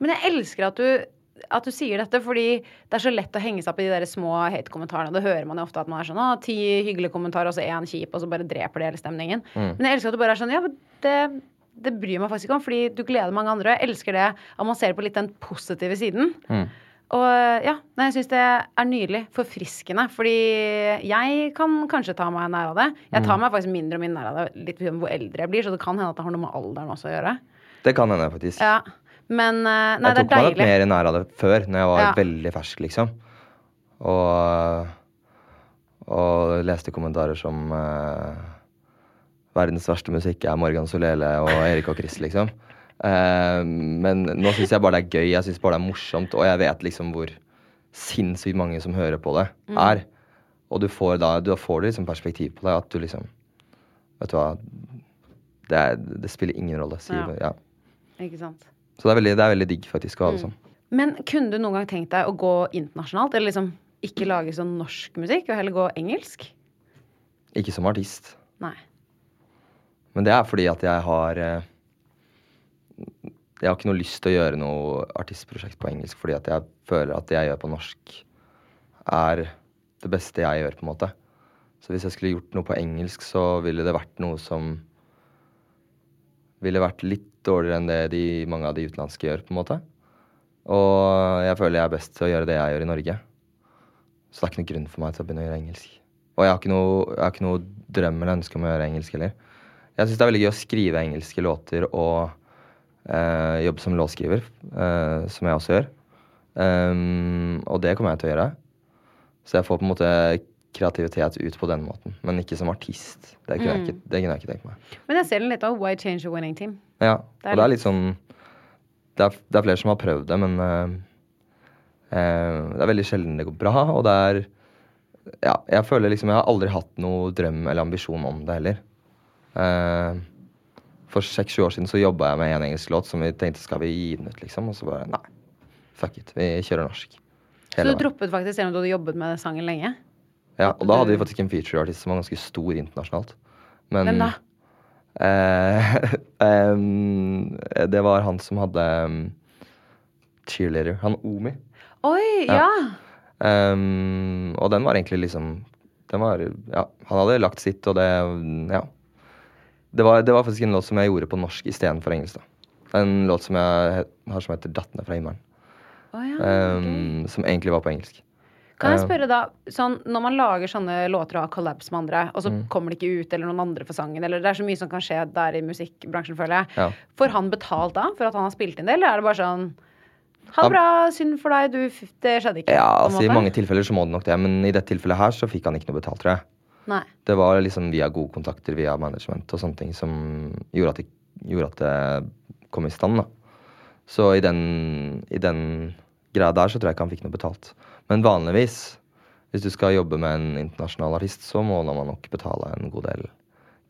Speaker 2: Men jeg elsker at du, at du sier dette, fordi det er så lett å henge seg opp i de der små hate-kommentarene. Det hører man jo ofte at man er sånn ti hyggelige kommentarer, og så én kjip, og så bare dreper det hele stemningen. Men jeg elsker at du bare er sånn Ja, det, det bryr meg faktisk ikke om, fordi du gleder mange andre. Jeg elsker det at man ser på litt den positive siden. Og ja, jeg syns det er nydelig. Forfriskende. Fordi jeg kan kanskje ta meg nær av det. Jeg tar meg faktisk mindre og mindre nær av det litt hvor eldre jeg blir, så det kan hende at det har noe med alderen også å gjøre.
Speaker 3: Det kan hende, faktisk.
Speaker 2: Ja. Men eh, nei,
Speaker 3: jeg tok
Speaker 2: er
Speaker 3: meg nok
Speaker 2: deilig.
Speaker 3: mer nær av det før, når jeg var
Speaker 2: Ja.
Speaker 3: veldig fersk, liksom. Og, og leste kommentarer som uh, Verdens verste musikk er Morgan Solele og Erik og Chris, liksom. Uh, men nå syns jeg bare det er gøy, jeg syns bare det er morsomt, og jeg vet liksom hvor sinnssykt mange som hører på det,
Speaker 2: Mm.
Speaker 3: er. Og du får da, du får liksom perspektiv på det, at du liksom Vet du hva Det, er, det spiller ingen rolle. Sier,
Speaker 2: Ja.
Speaker 3: ja.
Speaker 2: Ikke sant.
Speaker 3: Så det er, veldig, det er veldig digg faktisk å ha det
Speaker 2: Mm.
Speaker 3: sånn.
Speaker 2: Men kunne du noen gang tenkt deg å gå internasjonalt? Eller liksom ikke lage sånn norsk musikk, og heller gå engelsk?
Speaker 3: Ikke som artist.
Speaker 2: Nei.
Speaker 3: Men det er fordi at jeg har eh, Jeg har ikke noe lyst til å gjøre noe artistprosjekt på engelsk fordi at jeg føler at det jeg gjør på norsk, er det beste jeg gjør, på en måte. Så hvis jeg skulle gjort noe på engelsk, så ville det vært noe som ville vært litt dårligere enn det de, mange av de utenlandske gjør, på en måte. Og jeg føler jeg er best til å gjøre det jeg gjør i Norge. Så det er ikke noe grunn for meg til å begynne å gjøre engelsk. Og jeg har ikke noe, har ikke noe drøm eller ønske om å gjøre engelsk heller. Jeg syns det er veldig gøy å skrive engelske låter og eh, jobbe som låtskriver, eh, som jeg også gjør. Um, og det kommer jeg til å gjøre. Så jeg får på en måte kreativitet ut på den måten, men ikke som artist. Det kunne, jeg, ikke, det kunne jeg ikke tenkt meg.
Speaker 2: Men jeg ser den litt av Why Change a Winning Team.
Speaker 3: Ja,
Speaker 2: Det
Speaker 3: og det er
Speaker 2: litt-
Speaker 3: sånn Det er, det er flere som har prøvd det, men uh, uh, det er veldig sjelden det går bra, og det er Ja, jeg føler liksom Jeg har aldri hatt noe drøm eller ambisjon om det heller. Uh, for seks-sju år siden så jobba jeg med en engelsk låt som vi tenkte skal vi gi den ut, liksom, og så bare Nei, fuck it, vi kjører norsk.
Speaker 2: Så du
Speaker 3: veien.
Speaker 2: droppet faktisk selv om du hadde jobbet med sangen lenge?
Speaker 3: Ja, og da hadde vi faktisk en feature-artist som var ganske stor internasjonalt. Men
Speaker 2: Hvem da?
Speaker 3: Eh, eh, det var han som hadde um, cheerleader. Han Omi.
Speaker 2: Oi, ja!
Speaker 3: Em, og den var egentlig liksom den var, ja, Han hadde lagt sitt, og det Ja. Det var, det var faktisk en låt som jeg gjorde på norsk istedenfor engelsk. da. En låt som jeg har som heter 'Datt ned fra himmelen'.
Speaker 2: Oh, ja
Speaker 3: okay.
Speaker 2: um,
Speaker 3: Som egentlig var på engelsk.
Speaker 2: Kan jeg
Speaker 3: Eh,
Speaker 2: spørre da, sånn, Når man lager sånne låter og har collabs med andre, og så
Speaker 3: Mm.
Speaker 2: kommer det ikke ut, eller noen andre for sangen, eller det er så mye som kan skje der i musikkbransjen, føler jeg.
Speaker 3: Ja.
Speaker 2: Får han betalt da for at han har spilt inn det, eller er det bare sånn Ha det bra, synd for deg, du, det skjedde ikke.
Speaker 3: Ja, altså I mange tilfeller så må det nok det, men i dette tilfellet her så fikk han ikke noe betalt, tror jeg.
Speaker 2: Nei.
Speaker 3: Det var liksom via gode kontakter via management og sånne ting som gjorde at det, gjorde at det kom i stand. da. Så i den, i den greia der så tror jeg ikke han fikk noe betalt. Men vanligvis, hvis du skal jobbe med en internasjonal artist, så må man nok betale en god del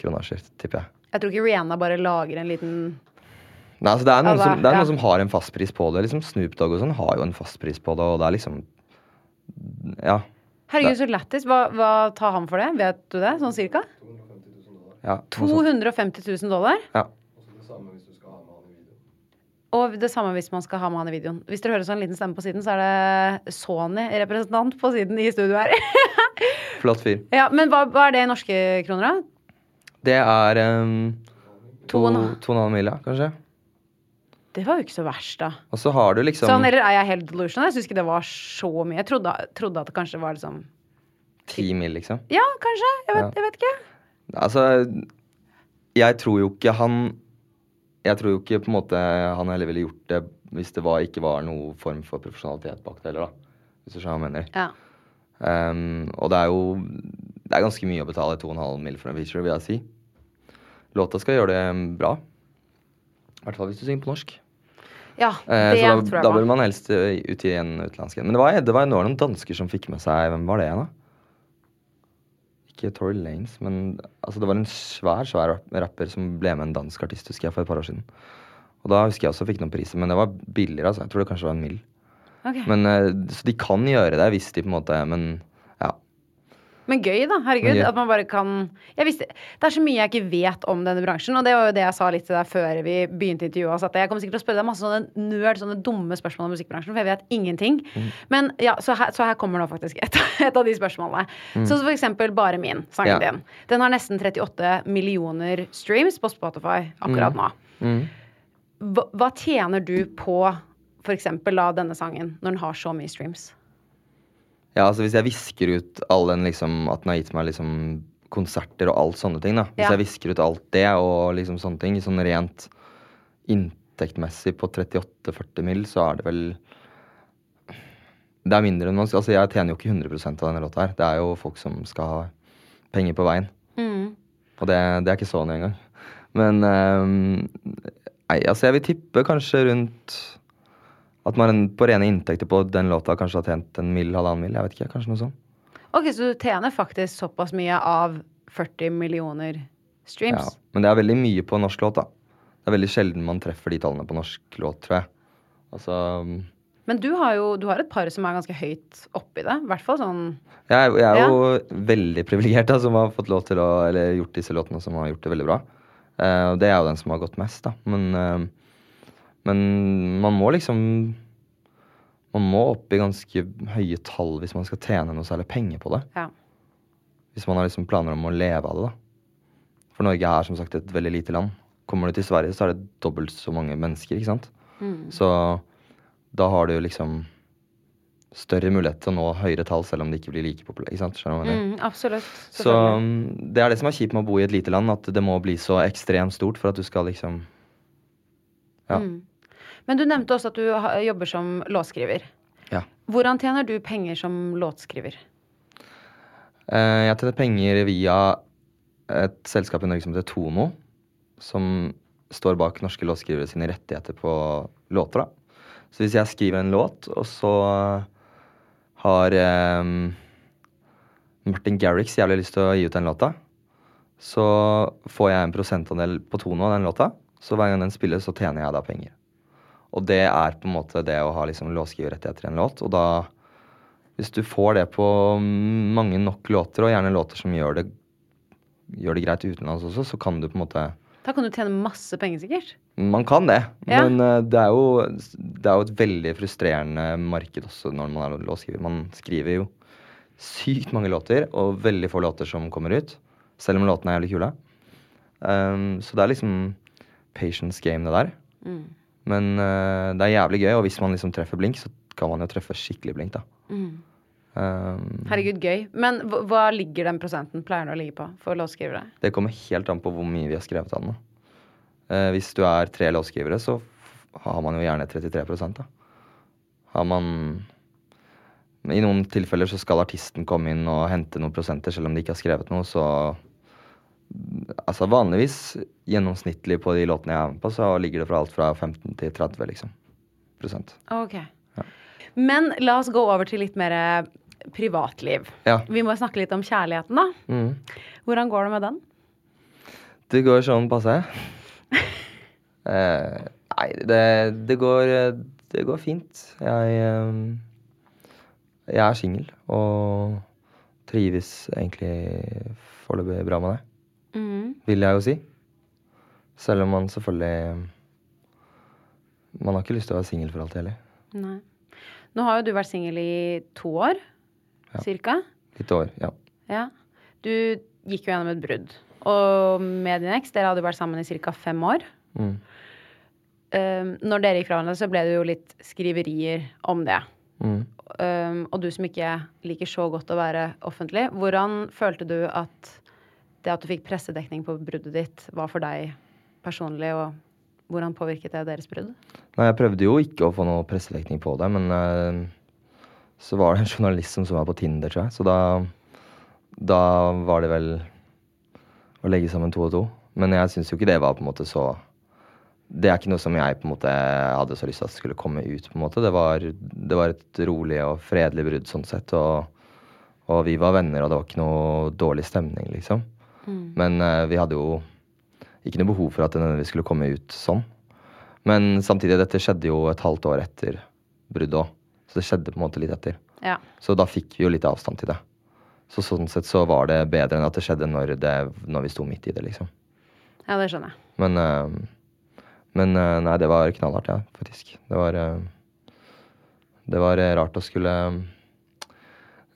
Speaker 3: kronasjer, tipper jeg.
Speaker 2: Jeg tror ikke Rihanna bare lager en liten
Speaker 3: Nei, altså det er noen, som, det er
Speaker 2: ja.
Speaker 3: som har en fastpris på det. liksom Snoop Dogg og sånn har jo en fastpris på det, og det er liksom Ja.
Speaker 2: Herregud, så lættis. Hva, hva tar han for det? Vet du det? Sånn cirka?
Speaker 3: 250 000 dollar.
Speaker 2: Ja, 250 000 dollar?
Speaker 3: Ja.
Speaker 2: Og det samme hvis man skal ha med han i videoen. Hvis dere hører sånn liten stemme på siden, så er det Sony-representant på siden i studio her.
Speaker 3: Flott fyr.
Speaker 2: ja, Men hva, hva er det i norske kroner, da?
Speaker 3: Det er um, to,
Speaker 2: To
Speaker 3: to og en halv mil, ja, kanskje.
Speaker 2: Det var jo ikke så verst, da.
Speaker 3: Og så har du liksom
Speaker 2: Sånn, eller er jeg helt delusional? Jeg syns ikke det var så mye. Jeg trodde, trodde at det kanskje var liksom
Speaker 3: ti mil, liksom.
Speaker 2: Ja, kanskje. Jeg vet,
Speaker 3: Ja.
Speaker 2: jeg vet ikke.
Speaker 3: Altså, jeg tror jo ikke han Jeg tror jo ikke på en måte han heller ville gjort det hvis det var, ikke var noe form for profesjonalitet bak det heller, da. Hvis du skjønner hva jeg mener.
Speaker 2: Ja.
Speaker 3: Um, og det er jo Det er ganske mye å betale 2,5 mil for en feature, vil jeg si. Låta skal gjøre det bra. I hvert fall hvis du synger på norsk.
Speaker 2: Ja,
Speaker 3: det
Speaker 2: det
Speaker 3: så da,
Speaker 2: tror jeg
Speaker 3: da bør man helst eh, ut i en utenlandsk en. Men det var, det var noen dansker som fikk med seg Hvem var det igjen, da? Ikke Tory Lanes, men altså, det var en svær svær rapper som ble med en dansk artist husker jeg, for et par år siden. Og da husker jeg også fikk noen priser, men det var billigere. altså. Jeg tror det kanskje var en mill.
Speaker 2: Okay.
Speaker 3: Men, eh, så de kan gjøre det hvis de på en måte Men.
Speaker 2: Men gøy, da. Herregud.
Speaker 3: Gøy.
Speaker 2: At man bare kan visste, Det er så mye jeg ikke vet om denne bransjen, og det var jo det jeg sa litt til deg før vi begynte intervjuet. At jeg kommer sikkert til å spørre deg masse sånne nerd, sånne dumme spørsmål om musikkbransjen, for jeg vet ingenting.
Speaker 3: Mm.
Speaker 2: Men ja, så her, så her kommer nå faktisk et, et av de spørsmålene. Så for eksempel Bare min, sangen
Speaker 3: Mm. Ja.
Speaker 2: din. Den har nesten 38 millioner streams på Spotify akkurat nå.
Speaker 3: Mm.
Speaker 2: Hva, hva tjener du på da denne sangen, når den har så mye streams?
Speaker 3: Ja, altså Hvis jeg visker ut all den liksom At den har gitt meg liksom konserter og alt sånne ting, da. Hvis
Speaker 2: Ja.
Speaker 3: jeg visker ut alt det og liksom sånne ting, sånn rent inntektmessig på 38-40 mill., så er det vel Det er mindre enn man skal Altså, jeg tjener jo ikke 100 av denne låta her. Det er jo folk som skal ha penger på veien. Og det, det er ikke sånn engang. Men um, Nei, altså, jeg vil tippe kanskje rundt at man på rene inntekter på den låta kanskje har tjent en mill, halvannen mill. Jeg vet ikke, kanskje noe sånt.
Speaker 2: Ok, så du tjener faktisk såpass mye av 40 millioner streams?
Speaker 3: Ja. Men det er veldig mye på norsk låt, da. Det er veldig sjelden man treffer de tallene på norsk låt, tror jeg. Altså
Speaker 2: Men du har jo du har et par som er ganske høyt oppi det. I hvert fall sånn
Speaker 3: Jeg jeg er jo veldig privilegert, som har fått lov til å Eller gjort disse låtene som har gjort det veldig bra. Og det er jo den som har gått mest, da. Men, eh, men man må liksom Man må opp i ganske høye tall hvis man skal tjene noe særlig penger på det.
Speaker 2: Ja.
Speaker 3: Hvis man har liksom planer om å leve av det, da. For Norge er som sagt et veldig lite land. Kommer du til Sverige, så er det dobbelt så mange mennesker, ikke sant. Så da har du liksom større mulighet til å nå høyere tall, selv om det ikke blir like populært.
Speaker 2: Mm, absolutt.
Speaker 3: Så det er det som er kjipt med å bo i et lite land, at det må bli så ekstremt stort for at du skal liksom Ja.
Speaker 2: Mm. Men du nevnte også at du jobber som låtskriver.
Speaker 3: ja.
Speaker 2: Hvordan tjener du penger som låtskriver?
Speaker 3: Eh, jeg tjener penger via et selskap i Norge som heter Tono, som står bak norske låtskrivere sine rettigheter på låter. da. Så hvis jeg skriver en låt, og så har eh, Martin Garrix jævlig lyst til å gi ut den låta, så får jeg en prosentandel på Tono av den låta. Så hver gang den spilles, så tjener jeg da penger. Og det er på en måte det å ha liksom låtskriverrettigheter i en låt. Og da, hvis du får det på mange nok låter, og gjerne låter som gjør det, gjør det greit utenlands også, så kan du på en måte
Speaker 2: Da kan du tjene masse penger, sikkert.
Speaker 3: Man kan det,
Speaker 2: Ja.
Speaker 3: men eh, det, er jo, det er jo et veldig frustrerende marked også når man er låtskriver. Man skriver jo sykt mange låter, og veldig få låter som kommer ut. Selv om låtene er jævlig kule. Um, så det er liksom patience game, det der.
Speaker 2: Mm.
Speaker 3: Men uh, det er jævlig gøy, og hvis man liksom treffer blink, så kan man jo treffe skikkelig blink, da. Um,
Speaker 2: Herregud, gøy. Men hva, ligger den prosenten pleier den å ligge på for låtskrivere?
Speaker 3: Det kommer helt an på hvor mye vi har skrevet av den. Eh, hvis du er tre låtskrivere, så har man jo gjerne 33 da. Har man I noen tilfeller så skal artisten komme inn og hente noen prosenter, selv om de ikke har skrevet noe, så Altså vanligvis, gjennomsnittlig på de låtene jeg er med på, så ligger det fra alt fra 15 til 30, liksom. Prosent.
Speaker 2: Ok. Men la oss gå over til litt mer eh, privatliv.
Speaker 3: Ja.
Speaker 2: Vi må snakke litt om kjærligheten, da.
Speaker 3: Mm.
Speaker 2: Hvordan går det med den?
Speaker 3: Det går sånn passe. Eh, nei, det, det går Det går fint. Jeg eh, Jeg er singel og trives egentlig foreløpig bra med det.
Speaker 2: Mm.
Speaker 3: Vil jeg jo si. Selv om man selvfølgelig Man har ikke lyst til å være singel for alltid heller.
Speaker 2: Nei. Nå har jo du vært singel i to år, cirka.
Speaker 3: Litt år, ja.
Speaker 2: Ja. Du gikk jo gjennom et brudd. Og med din eks, dere hadde vært sammen i ca. fem år.
Speaker 3: Mm.
Speaker 2: Um, når dere gikk fra hverandre, så ble det jo litt skriverier om det.
Speaker 3: Mm.
Speaker 2: Um, og du som ikke liker så godt å være offentlig, hvordan følte du at det at du fikk pressedekning på bruddet ditt, var for deg personlig, og hvordan påvirket det deres brudd?
Speaker 3: Nei, jeg prøvde jo ikke å få noe pressedekning på det, men uh, så var det en journalist som så meg på Tinder, tror jeg. Så da, da var det vel å legge sammen to og to. Men jeg syns jo ikke det var på en måte så det er ikke noe som jeg på en måte hadde så lyst til at skulle komme ut. på en måte. Det var, det var et rolig og fredelig brudd sånn sett. Og, og, vi var venner, og det var ikke noe dårlig stemning, liksom. Mm. Men uh, vi hadde jo ikke noe behov for at det nødvendigvis skulle komme ut sånn. Men samtidig, dette skjedde jo et halvt år etter bruddet òg. Så det skjedde på en måte litt etter.
Speaker 2: Ja.
Speaker 3: Så da fikk vi jo litt avstand til det. Så sånn sett så var det bedre enn at det skjedde når, det, når vi sto midt i det, liksom.
Speaker 2: Ja, det skjønner jeg.
Speaker 3: Men uh, men uh, nei, det var knallhardt, ja, faktisk. Det var Det var rart å skulle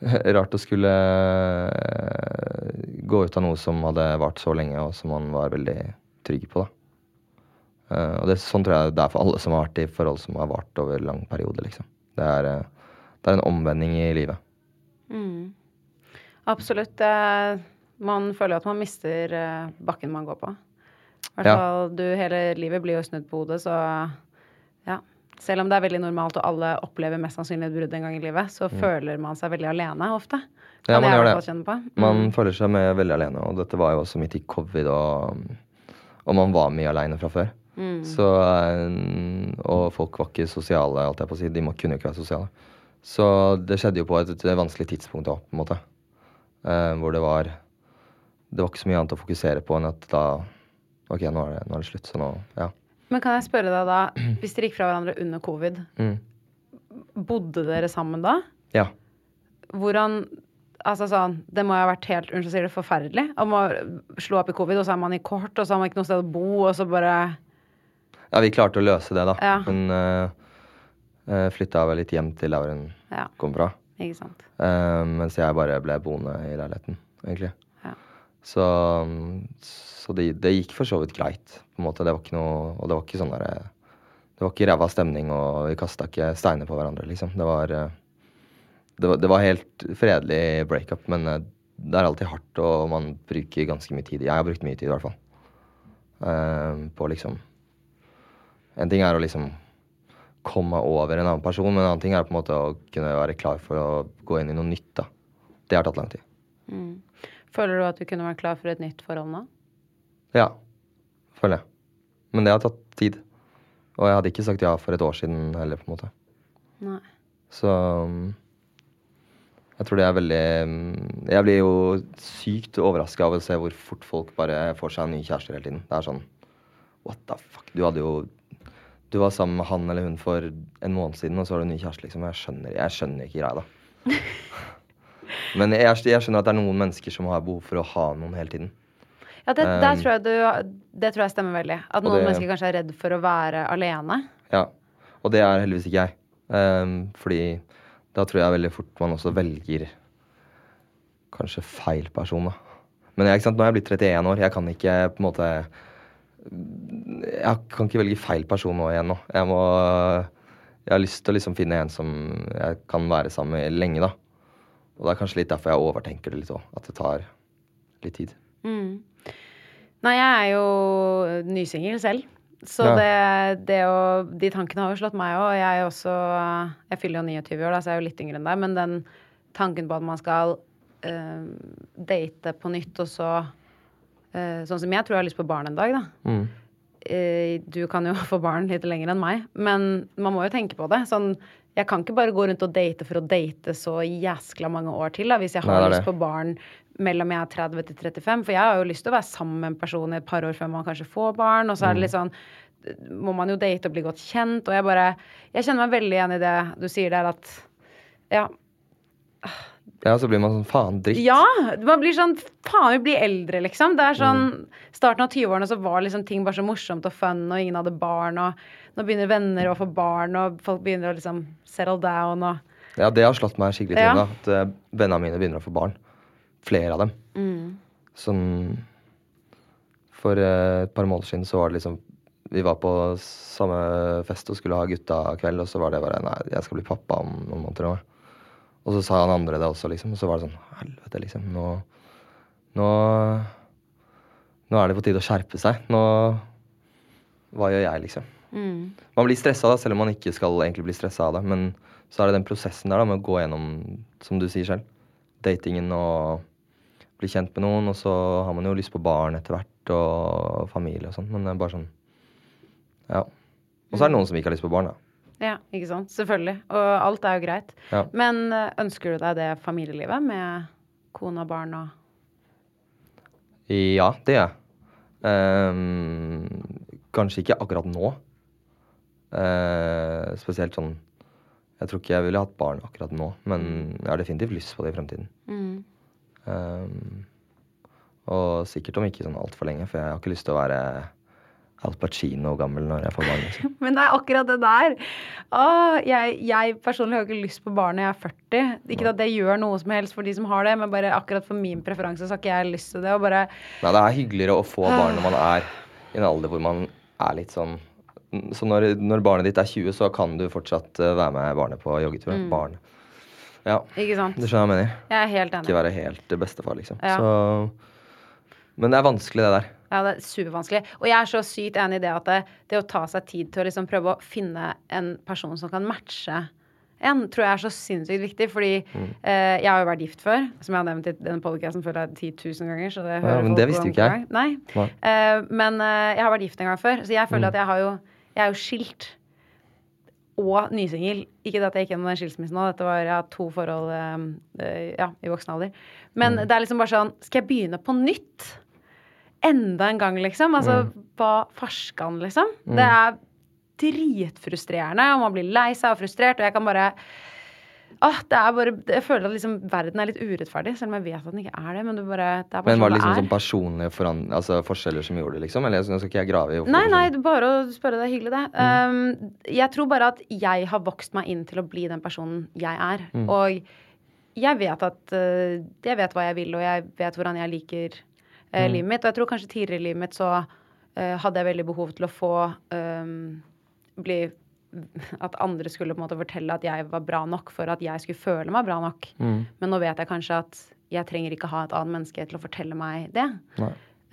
Speaker 3: Rart å skulle gå ut av noe som hadde vart så lenge, og som man var veldig trygg på, da. Og det, sånn tror jeg det er for alle som har vært i forhold som har vart over lang periode, liksom. Det er, det er en omvending i livet.
Speaker 2: Mm. Absolutt. Man føler at man mister bakken man går på. I hvert fall du hele livet blir jo snudd på hodet, så ja. Selv om det er veldig normalt og alle opplever mest sannsynlig et brudd en gang i livet, så mm. føler man seg veldig alene ofte.
Speaker 3: Kan ja, man gjør det. Mm. Man føler seg med veldig alene, og dette var jo også midt i covid, og, og man var mye aleine fra før. Mm. Så, eh, og folk var ikke sosiale, alt jeg på å si. De må, kunne ikke være sosiale. Så det skjedde jo på et, vanskelig tidspunkt òg, på en måte. Eh, hvor det var Det var ikke så mye annet å fokusere på enn at da ok, nå er det, nå er det slutt, så nå, ja.
Speaker 2: Men kan jeg spørre deg da, hvis dere gikk fra hverandre under covid, mm. bodde dere sammen da?
Speaker 3: Ja.
Speaker 2: Hvordan Altså sånn, Det må jo ha vært helt unnskyld, sier det forferdelig. Å slå opp i covid, og så er man i kort, og så har man ikke noe sted å bo, og så bare
Speaker 3: Ja, vi klarte å løse det, da. Ja. Men uh, uh, flytta vel litt hjem til der hun ja. kom fra.
Speaker 2: Ikke sant.
Speaker 3: Uh, mens jeg bare ble boende i leiligheten, egentlig. Så, så det, det, gikk for så vidt greit. på en måte. Det var ikke noe, og det var ikke sånn der, Det var ikke ræva stemning, og vi kasta ikke steiner på hverandre, liksom. Det var, det var, det var helt fredelig breakup, men eh, det er alltid hardt, og man bruker ganske mye tid. Jeg har brukt mye tid, i hvert fall. Uh, på liksom En ting er å liksom komme over en annen person, men en annen ting er på en måte å kunne være klar for å gå inn i noe nytt. da. Det har tatt lang tid.
Speaker 2: Mm. Føler du at du kunne vært klar for et nytt forhold nå?
Speaker 3: Ja, føler jeg. Men det har tatt tid. Og jeg hadde ikke sagt ja for et år siden heller, på en måte.
Speaker 2: Nei.
Speaker 3: Så um, jeg tror det er veldig um, Jeg blir jo sykt overraska av å se hvor fort folk bare får seg en ny kjæreste hele tiden. Det er sånn What the fuck? Du hadde jo Du var sammen med han eller hun for en måned siden, og så har du en ny kjæreste, liksom. Jeg skjønner, jeg skjønner ikke greia, da. Men jeg, jeg, skjønner at det er noen mennesker som har behov for å ha noen hele tiden.
Speaker 2: Ja, det, um, tror jeg du, det tror jeg stemmer veldig. At noen det, mennesker kanskje er redd for å være alene.
Speaker 3: Ja, og det er heldigvis ikke jeg. Um, fordi da tror jeg veldig fort man også velger kanskje feil person, da. Men jeg, nå er jeg blitt 31 år. Jeg kan ikke på en måte Jeg kan ikke velge feil person nå igjen nå. Jeg må Jeg har lyst til å liksom finne en som jeg kan være sammen med lenge, da. Og det er kanskje litt derfor jeg overtenker det litt òg. At det tar litt tid.
Speaker 2: Mm. Nei, jeg er jo nysingel selv. Så ja. det, det å De tankene har jo slått meg òg. Jeg er også Jeg fyller jo 29 år, da, så jeg er jo litt yngre enn deg. Men den tanken på at man skal uh, date på nytt, og så uh, Sånn som jeg tror jeg har lyst på barn en dag, da. Mm. Uh, du kan jo få barn litt lenger enn meg, men man må jo tenke på det. Sånn jeg kan ikke bare gå rundt og date for å date så jæskla mange år til, da, hvis jeg har Nei, lyst på barn mellom jeg er 30 til 35. For jeg har jo lyst til å være sammen med en person i et par år før man kanskje får barn. Og så er det mm. litt sånn Må man jo date og bli godt kjent. Og jeg bare Jeg kjenner meg veldig igjen i det du sier der, at Ja.
Speaker 3: Ja, så blir man sånn faen dritt.
Speaker 2: Ja! Man blir sånn faen, vi blir eldre, liksom. Det er sånn mm. Starten av 20-årene så var liksom ting bare så morsomt og fun, og ingen hadde barn, og nå begynner venner å få barn, og folk begynner å liksom settle down og
Speaker 3: Ja, det har slått meg skikkelig til, ja. da. At uh, vennene mine begynner å få barn. Flere av dem. Mm. Sånn For uh, et par måneder siden så var det liksom Vi var på samme fest og skulle ha gutta kveld, og så var det bare Nei, jeg skal bli pappa om noen måneder. Nå. Og så sa han andre det også, liksom. Og så var det sånn Helvete, liksom. Nå, nå Nå er det på tide å skjerpe seg. Nå Hva gjør jeg, liksom? Mm. Man blir stressa, selv om man ikke skal egentlig bli stressa av det. Men så er det den prosessen der da, med å gå gjennom, som du sier selv, datingen og bli kjent med noen. Og så har man jo lyst på barn etter hvert, og familie og sånn. Men det er bare sånn Ja. Og så er det noen som ikke har lyst på barn, da.
Speaker 2: Ja, ikke sant. Selvfølgelig. Og alt er jo greit.
Speaker 3: Ja.
Speaker 2: Men eh, ønsker du deg det familielivet med kone og barn og
Speaker 3: Ja, det gjør jeg. Um, kanskje ikke akkurat nå. Uh, spesielt sånn Jeg tror ikke jeg ville hatt barn akkurat nå, men jeg har definitivt lyst på det i fremtiden. Ehm, og sikkert om ikke sånn altfor lenge, for jeg har ikke lyst til å være Al Pacino gammel når jeg får barn. Liksom.
Speaker 2: Men det er akkurat det der. Åh, jeg, jeg personlig har ikke lyst på barn når jeg er 40. Ikke at det gjør noe som helst for de som har det, men bare akkurat for min preferanse så har ikke jeg lyst til det. Bare
Speaker 3: Nei, det er hyggeligere å få barn når man er i en alder hvor man er litt sånn Så når, når barnet ditt er 20, så kan du fortsatt eh, være med barnet på joggetur. Barn. Ja,
Speaker 2: Ikke sant?
Speaker 3: du skjønner hva jeg mener.
Speaker 2: Jeg er helt enig.
Speaker 3: Ikke være helt bestefar, liksom.
Speaker 2: Ja.
Speaker 3: Så Men det er vanskelig, det der.
Speaker 2: Ja, det er supervanskelig. Og jeg er så sykt enig i det at det, det å ta seg tid til å liksom prøve å finne en person som kan matche en, tror jeg er så sinnssykt viktig. Fordi
Speaker 3: Mm.
Speaker 2: eh, jeg har jo vært gift før, som jeg har nevnt i denne podcasten føler jeg 10 000 ganger. Så det hører
Speaker 3: men
Speaker 2: folk
Speaker 3: det visste jo ikke jeg.
Speaker 2: Nei.
Speaker 3: Nei.
Speaker 2: Eh, men eh, jeg har vært gift en gang før, så jeg føler
Speaker 3: Mm.
Speaker 2: at jeg har jo Jeg er jo skilt. Og nysingel. Ikke det at jeg gikk gjennom den skilsmissen nå, dette var jeg har to forhold eh, eh, ja, i voksen alder. Men
Speaker 3: Mm.
Speaker 2: det er liksom bare sånn Skal jeg begynne på nytt? Enda en gang, liksom. Altså,
Speaker 3: Mm.
Speaker 2: hva farskan, liksom? Det er dritfrustrerende, og man blir lei seg og frustrert, og jeg kan bare Åh, det er bare, jeg føler at liksom verden er litt urettferdig, selv om jeg vet at den ikke er det. Men det, bare, det er bare
Speaker 3: Men var det liksom
Speaker 2: sånn
Speaker 3: sånn
Speaker 2: er.
Speaker 3: personlige foran, altså forskjeller som gjorde det, liksom? Eller nå skal ikke jeg grave i
Speaker 2: Nei, nei,
Speaker 3: sånn.
Speaker 2: bare å spørre. Det er hyggelig, det. Um, jeg tror bare at jeg har vokst meg inn til å bli den personen jeg er. Og jeg vet at uh, Jeg vet hva jeg vil, og jeg vet hvordan jeg liker uh, livet mitt. Og jeg tror kanskje tidligere i livet mitt så eh, hadde jeg veldig behov til å få um, bli At andre skulle på en måte fortelle at jeg var bra nok for at jeg skulle føle meg bra nok. Men nå vet jeg kanskje at jeg trenger ikke ha et annet menneske til å fortelle meg det.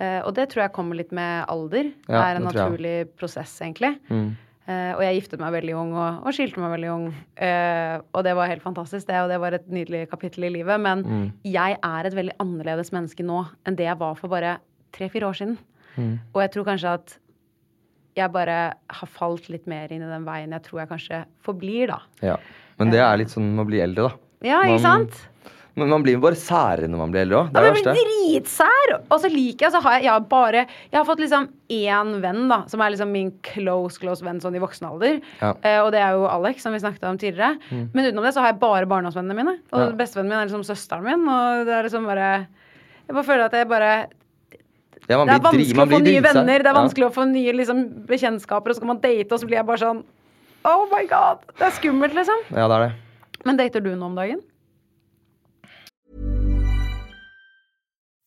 Speaker 2: Eh, og det tror jeg kommer litt med alder. Det er en naturlig prosess, egentlig.
Speaker 3: Mm.
Speaker 2: Eh, og jeg giftet meg veldig ung og, og skilte meg veldig ung. Uh, og det var helt fantastisk, det. Og det var et nydelig kapittel i livet. Men
Speaker 3: Mm.
Speaker 2: jeg er et veldig annerledes menneske nå enn det jeg var for bare tre-fire år siden.
Speaker 3: Mm.
Speaker 2: Og jeg tror kanskje at jeg bare har falt litt mer inn i den veien jeg tror jeg kanskje forblir, da.
Speaker 3: Ja. Men det er litt sånn å bli eldre, da.
Speaker 2: Ja, ikke
Speaker 3: Man-
Speaker 2: sant?
Speaker 3: Men man blir jo bare særere når man blir eldre òg. Det er det verste.
Speaker 2: dritsær! Og så liker jeg, så har jeg, jeg har bare Jeg har fått liksom én venn, da, som er liksom min close, close venn sånn i voksen alder.
Speaker 3: Ja.
Speaker 2: Eh, og det er jo Alex, som vi snakket om tidligere. Men utenom det så har jeg bare barndomsvennene mine. Og
Speaker 3: Ja.
Speaker 2: bestevennen min er liksom søsteren min. Og det er liksom bare Jeg bare føler at jeg bare
Speaker 3: Ja,
Speaker 2: Det er vanskelig å få nye
Speaker 3: dritsær.
Speaker 2: venner, det er vanskelig å få nye liksom, bekjentskaper, og så kan man date, og så blir jeg bare sånn Oh my god! Det er skummelt, liksom.
Speaker 3: Ja, det er det.
Speaker 2: Men dater du nå om dagen?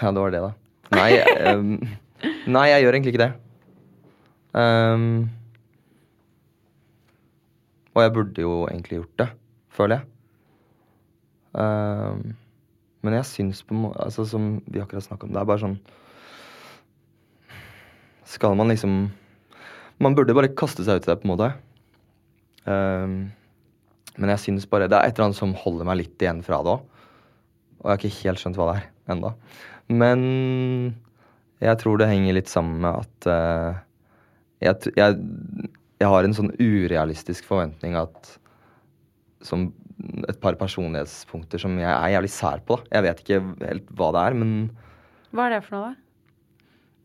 Speaker 3: Ja, det var det, da. Nei, um, nei jeg gjør egentlig ikke det. Um, og jeg burde jo egentlig gjort det, føler jeg. Um, men jeg syns på en måte altså, Som vi akkurat snakka om, det er bare sånn Skal man liksom Man burde bare kaste seg ut i det, på en måte. Um, men jeg syns bare Det er et eller annet som holder meg litt igjen fra det òg. Og jeg har ikke helt skjønt hva det er ennå. Men jeg tror det henger litt sammen med at uh, jeg, jeg, jeg har en sånn urealistisk forventning at Som et par personlighetspunkter som jeg er jævlig sær på. da. Jeg vet ikke helt hva det er, men
Speaker 2: Hva er det for noe, da?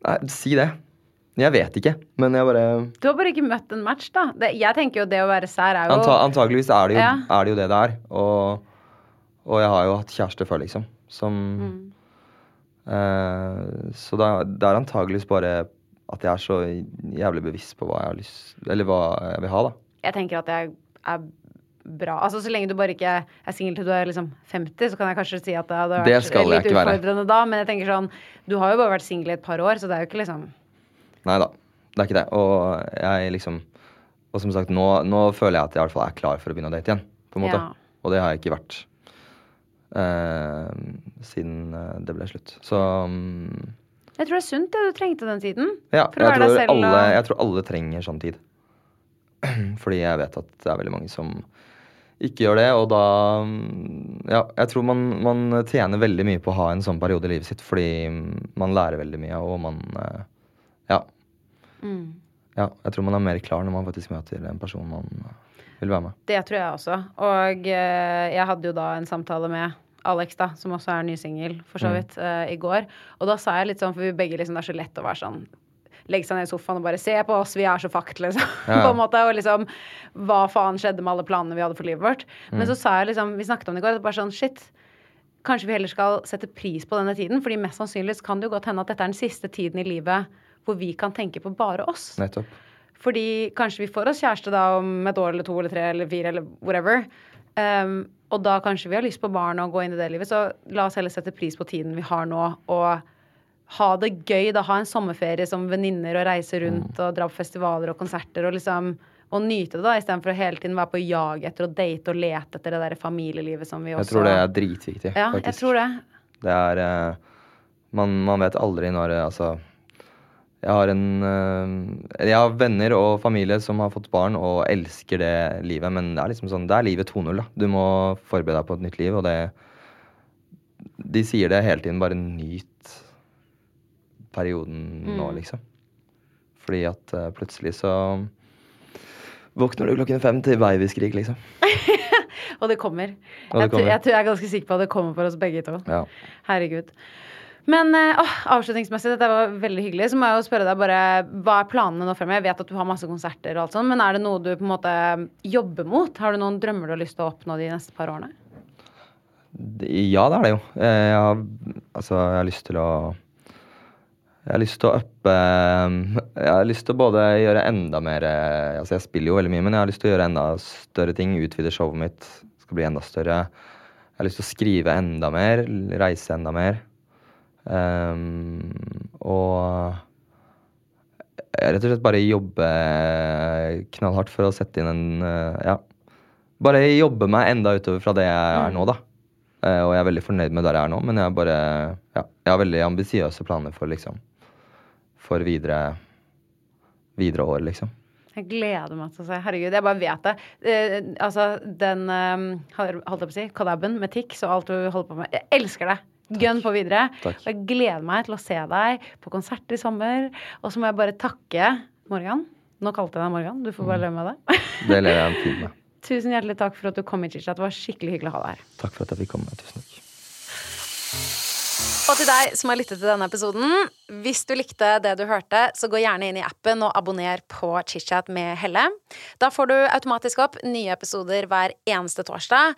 Speaker 3: Nei, si det. Jeg vet ikke, men jeg bare
Speaker 2: Du har bare ikke møtt en match, da. Det, jeg tenker jo det å være sær er jo
Speaker 3: Anta, Antageligvis er det, jo,
Speaker 2: Ja.
Speaker 3: er det jo det det er. Og, og jeg har jo hatt kjæreste før, liksom. Som
Speaker 2: Mm.
Speaker 3: Eh, Så det det er antageligvis bare at jeg er så jævlig bevisst på hva jeg har lyst Eller hva jeg vil ha, da.
Speaker 2: Jeg tenker at jeg er bra. Altså Så lenge du bare ikke er singel til du er liksom 50, så kan jeg kanskje si at det hadde vært
Speaker 3: det
Speaker 2: litt utfordrende da. Men jeg tenker sånn Du har jo bare vært singel i et par år, så det er jo ikke liksom
Speaker 3: Nei da, det er ikke det. Og jeg liksom Og som sagt, nå, nå føler jeg at jeg i hvert fall er klar for å begynne å date igjen. På en måte.
Speaker 2: Ja.
Speaker 3: Og det har jeg ikke vært siden eh, det ble slutt. Så mm,
Speaker 2: Jeg tror det er sunt, det. Du trengte den tiden.
Speaker 3: Ja, jeg tror, alle,
Speaker 2: og-
Speaker 3: jeg tror alle trenger sånn tid. Fordi jeg vet at det er veldig mange som ikke gjør det, og da mm, Ja, jeg tror man, man tjener veldig mye på å ha en sånn periode i livet sitt, fordi mm, man lærer veldig mye, og man eh, Ja.
Speaker 2: Mm.
Speaker 3: ja jeg tror man er mer klar når man faktisk møter en person man eh, vil være med.
Speaker 2: Det tror jeg også. Og eh, jeg hadde jo da en samtale med Alex, da, som også er ny singel, for så
Speaker 3: Mm.
Speaker 2: vidt, eh, i går. Og da sa jeg litt sånn, for vi begge liksom, det er så lett å være sånn Legge seg ned i sofaen og bare se på oss, vi er så fucked, liksom.
Speaker 3: Ja.
Speaker 2: på en måte, Og liksom Hva faen skjedde med alle planene vi hadde for livet vårt? Men
Speaker 3: Mm.
Speaker 2: så sa jeg liksom Vi snakket om det i går, bare sånn shit. Kanskje vi heller skal sette pris på denne tiden, fordi mest sannsynlig kan det jo godt hende at dette er den siste tiden i livet hvor vi kan tenke på bare oss.
Speaker 3: Nettopp.
Speaker 2: Fordi kanskje vi får oss kjæreste da om et år eller to eller tre eller fire eller whatever. Um, og da kanskje vi har lyst på barn og gå inn i det livet. Så la oss heller sette pris på tiden vi har nå, og ha det gøy. da, Ha en sommerferie som venninner og reise rundt og dra på festivaler og konserter. Og liksom og nyte det, da, istedenfor å hele tiden være på jag etter å date og lete etter det der familielivet som vi også
Speaker 3: Jeg tror det er dritviktig,
Speaker 2: Ja, jeg tror det.
Speaker 3: Det er eh, man, man vet aldri når eh, Altså Jeg har en eh, Jeg har venner og familie som har fått barn og elsker det livet, men det er liksom sånn Det er livet 2.0, da. Du må forberede deg på et nytt liv, og det De sier det hele tiden, bare nyt perioden nå,
Speaker 2: Mm.
Speaker 3: liksom. Fordi at eh, plutselig så våkner du klokken fem til babyskrik, liksom.
Speaker 2: Og det kommer.
Speaker 3: Og det
Speaker 2: Jeg,
Speaker 3: kommer.
Speaker 2: jeg, tror jeg er ganske sikker på at det kommer for oss begge to.
Speaker 3: Ja.
Speaker 2: Herregud. Men eh, åh, avslutningsmessig, dette var veldig hyggelig. Så må jeg jo spørre deg bare, hva er planene nå fremover? Jeg vet at du har masse konserter og alt sånt, men er det noe du på en måte jobber mot? Har du noen drømmer du har lyst til å oppnå de neste par årene?
Speaker 3: Ja, det er det jo. Eh, Jeg har, altså, jeg har lyst til å Jeg har lyst til å uppe Jeg har lyst til å både gjøre enda mer eh, Altså, jeg spiller jo veldig mye, men jeg har lyst til å gjøre enda større ting. Utvide showet mitt. Skal bli enda større. Jeg har lyst til å skrive enda mer. Reise enda mer. Ehm, og rett og slett bare jobbe knallhardt for å sette inn en eh, Ja. Bare jobbe meg enda utover fra det jeg er nå, da. Eh, og jeg er veldig fornøyd med der jeg er nå, men jeg, er bare, ja, jeg har veldig ambisiøse planer for liksom For videre videre år, liksom.
Speaker 2: Jeg gleder meg til å se. Herregud, jeg bare vet det. Eh, altså, den eh, holdt jeg på å si, collaben med Tix og alt du holder på med. Jeg elsker det! Gønn på videre.
Speaker 3: Takk.
Speaker 2: Og jeg gleder meg til å se deg på konsert i sommer. Og så må jeg bare takke Morgan. Nå kalte jeg deg Morgan. Du får bare leve med det.
Speaker 3: Det lever jeg fint med.
Speaker 2: tusen hjertelig takk for at du kom i Chichat. Det var skikkelig hyggelig å ha deg her.
Speaker 3: Takk for at jeg fikk komme. Tusen takk.
Speaker 2: Og til deg som har lyttet til denne episoden, hvis du likte det du hørte, så gå gjerne inn i appen og abonner på ChitChat med Helle. Da får du automatisk opp nye episoder hver eneste torsdag.